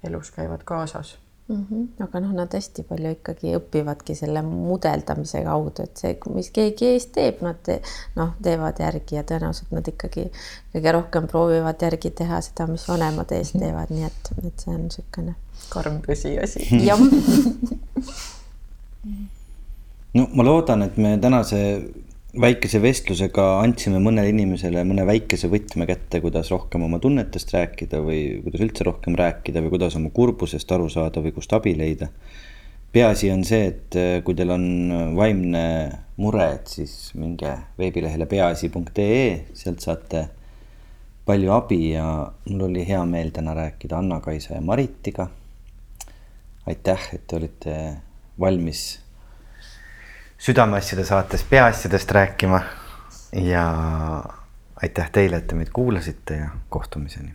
elus käivad kaasas mm. -hmm. aga noh, nad hästi palju ikkagi õpivadki selle mudeldamise kaudu, et see, mis keegi ees teeb, nad te, noh, teevad järgi ja tõenäoliselt nad ikkagi kõige rohkem proovivad järgi teha seda, mis vanemad ees mhm. teevad, nii et, et see on niisugune. karm tõsiasi. (laughs) jah no ma loodan, et me tänase väikese vestlusega andsime mõnele inimesele mõne väikese võtme kätte, kuidas rohkem oma tunnetest rääkida või kuidas üldse rohkem rääkida või kuidas oma kurbusest aru saada või kust abi leida. peaasi on see, et äh, kui teil on vaimne mure, et siis minge veebilehele peaasi.ee, sealt saate palju abi ja mul oli hea meel täna rääkida Anna-Kaisa ja Maritiga. aitäh, et te olite valmis südameasjade saates peaasjadest rääkima. Ja aitäh teile, et te meid kuulasite ja kohtumiseni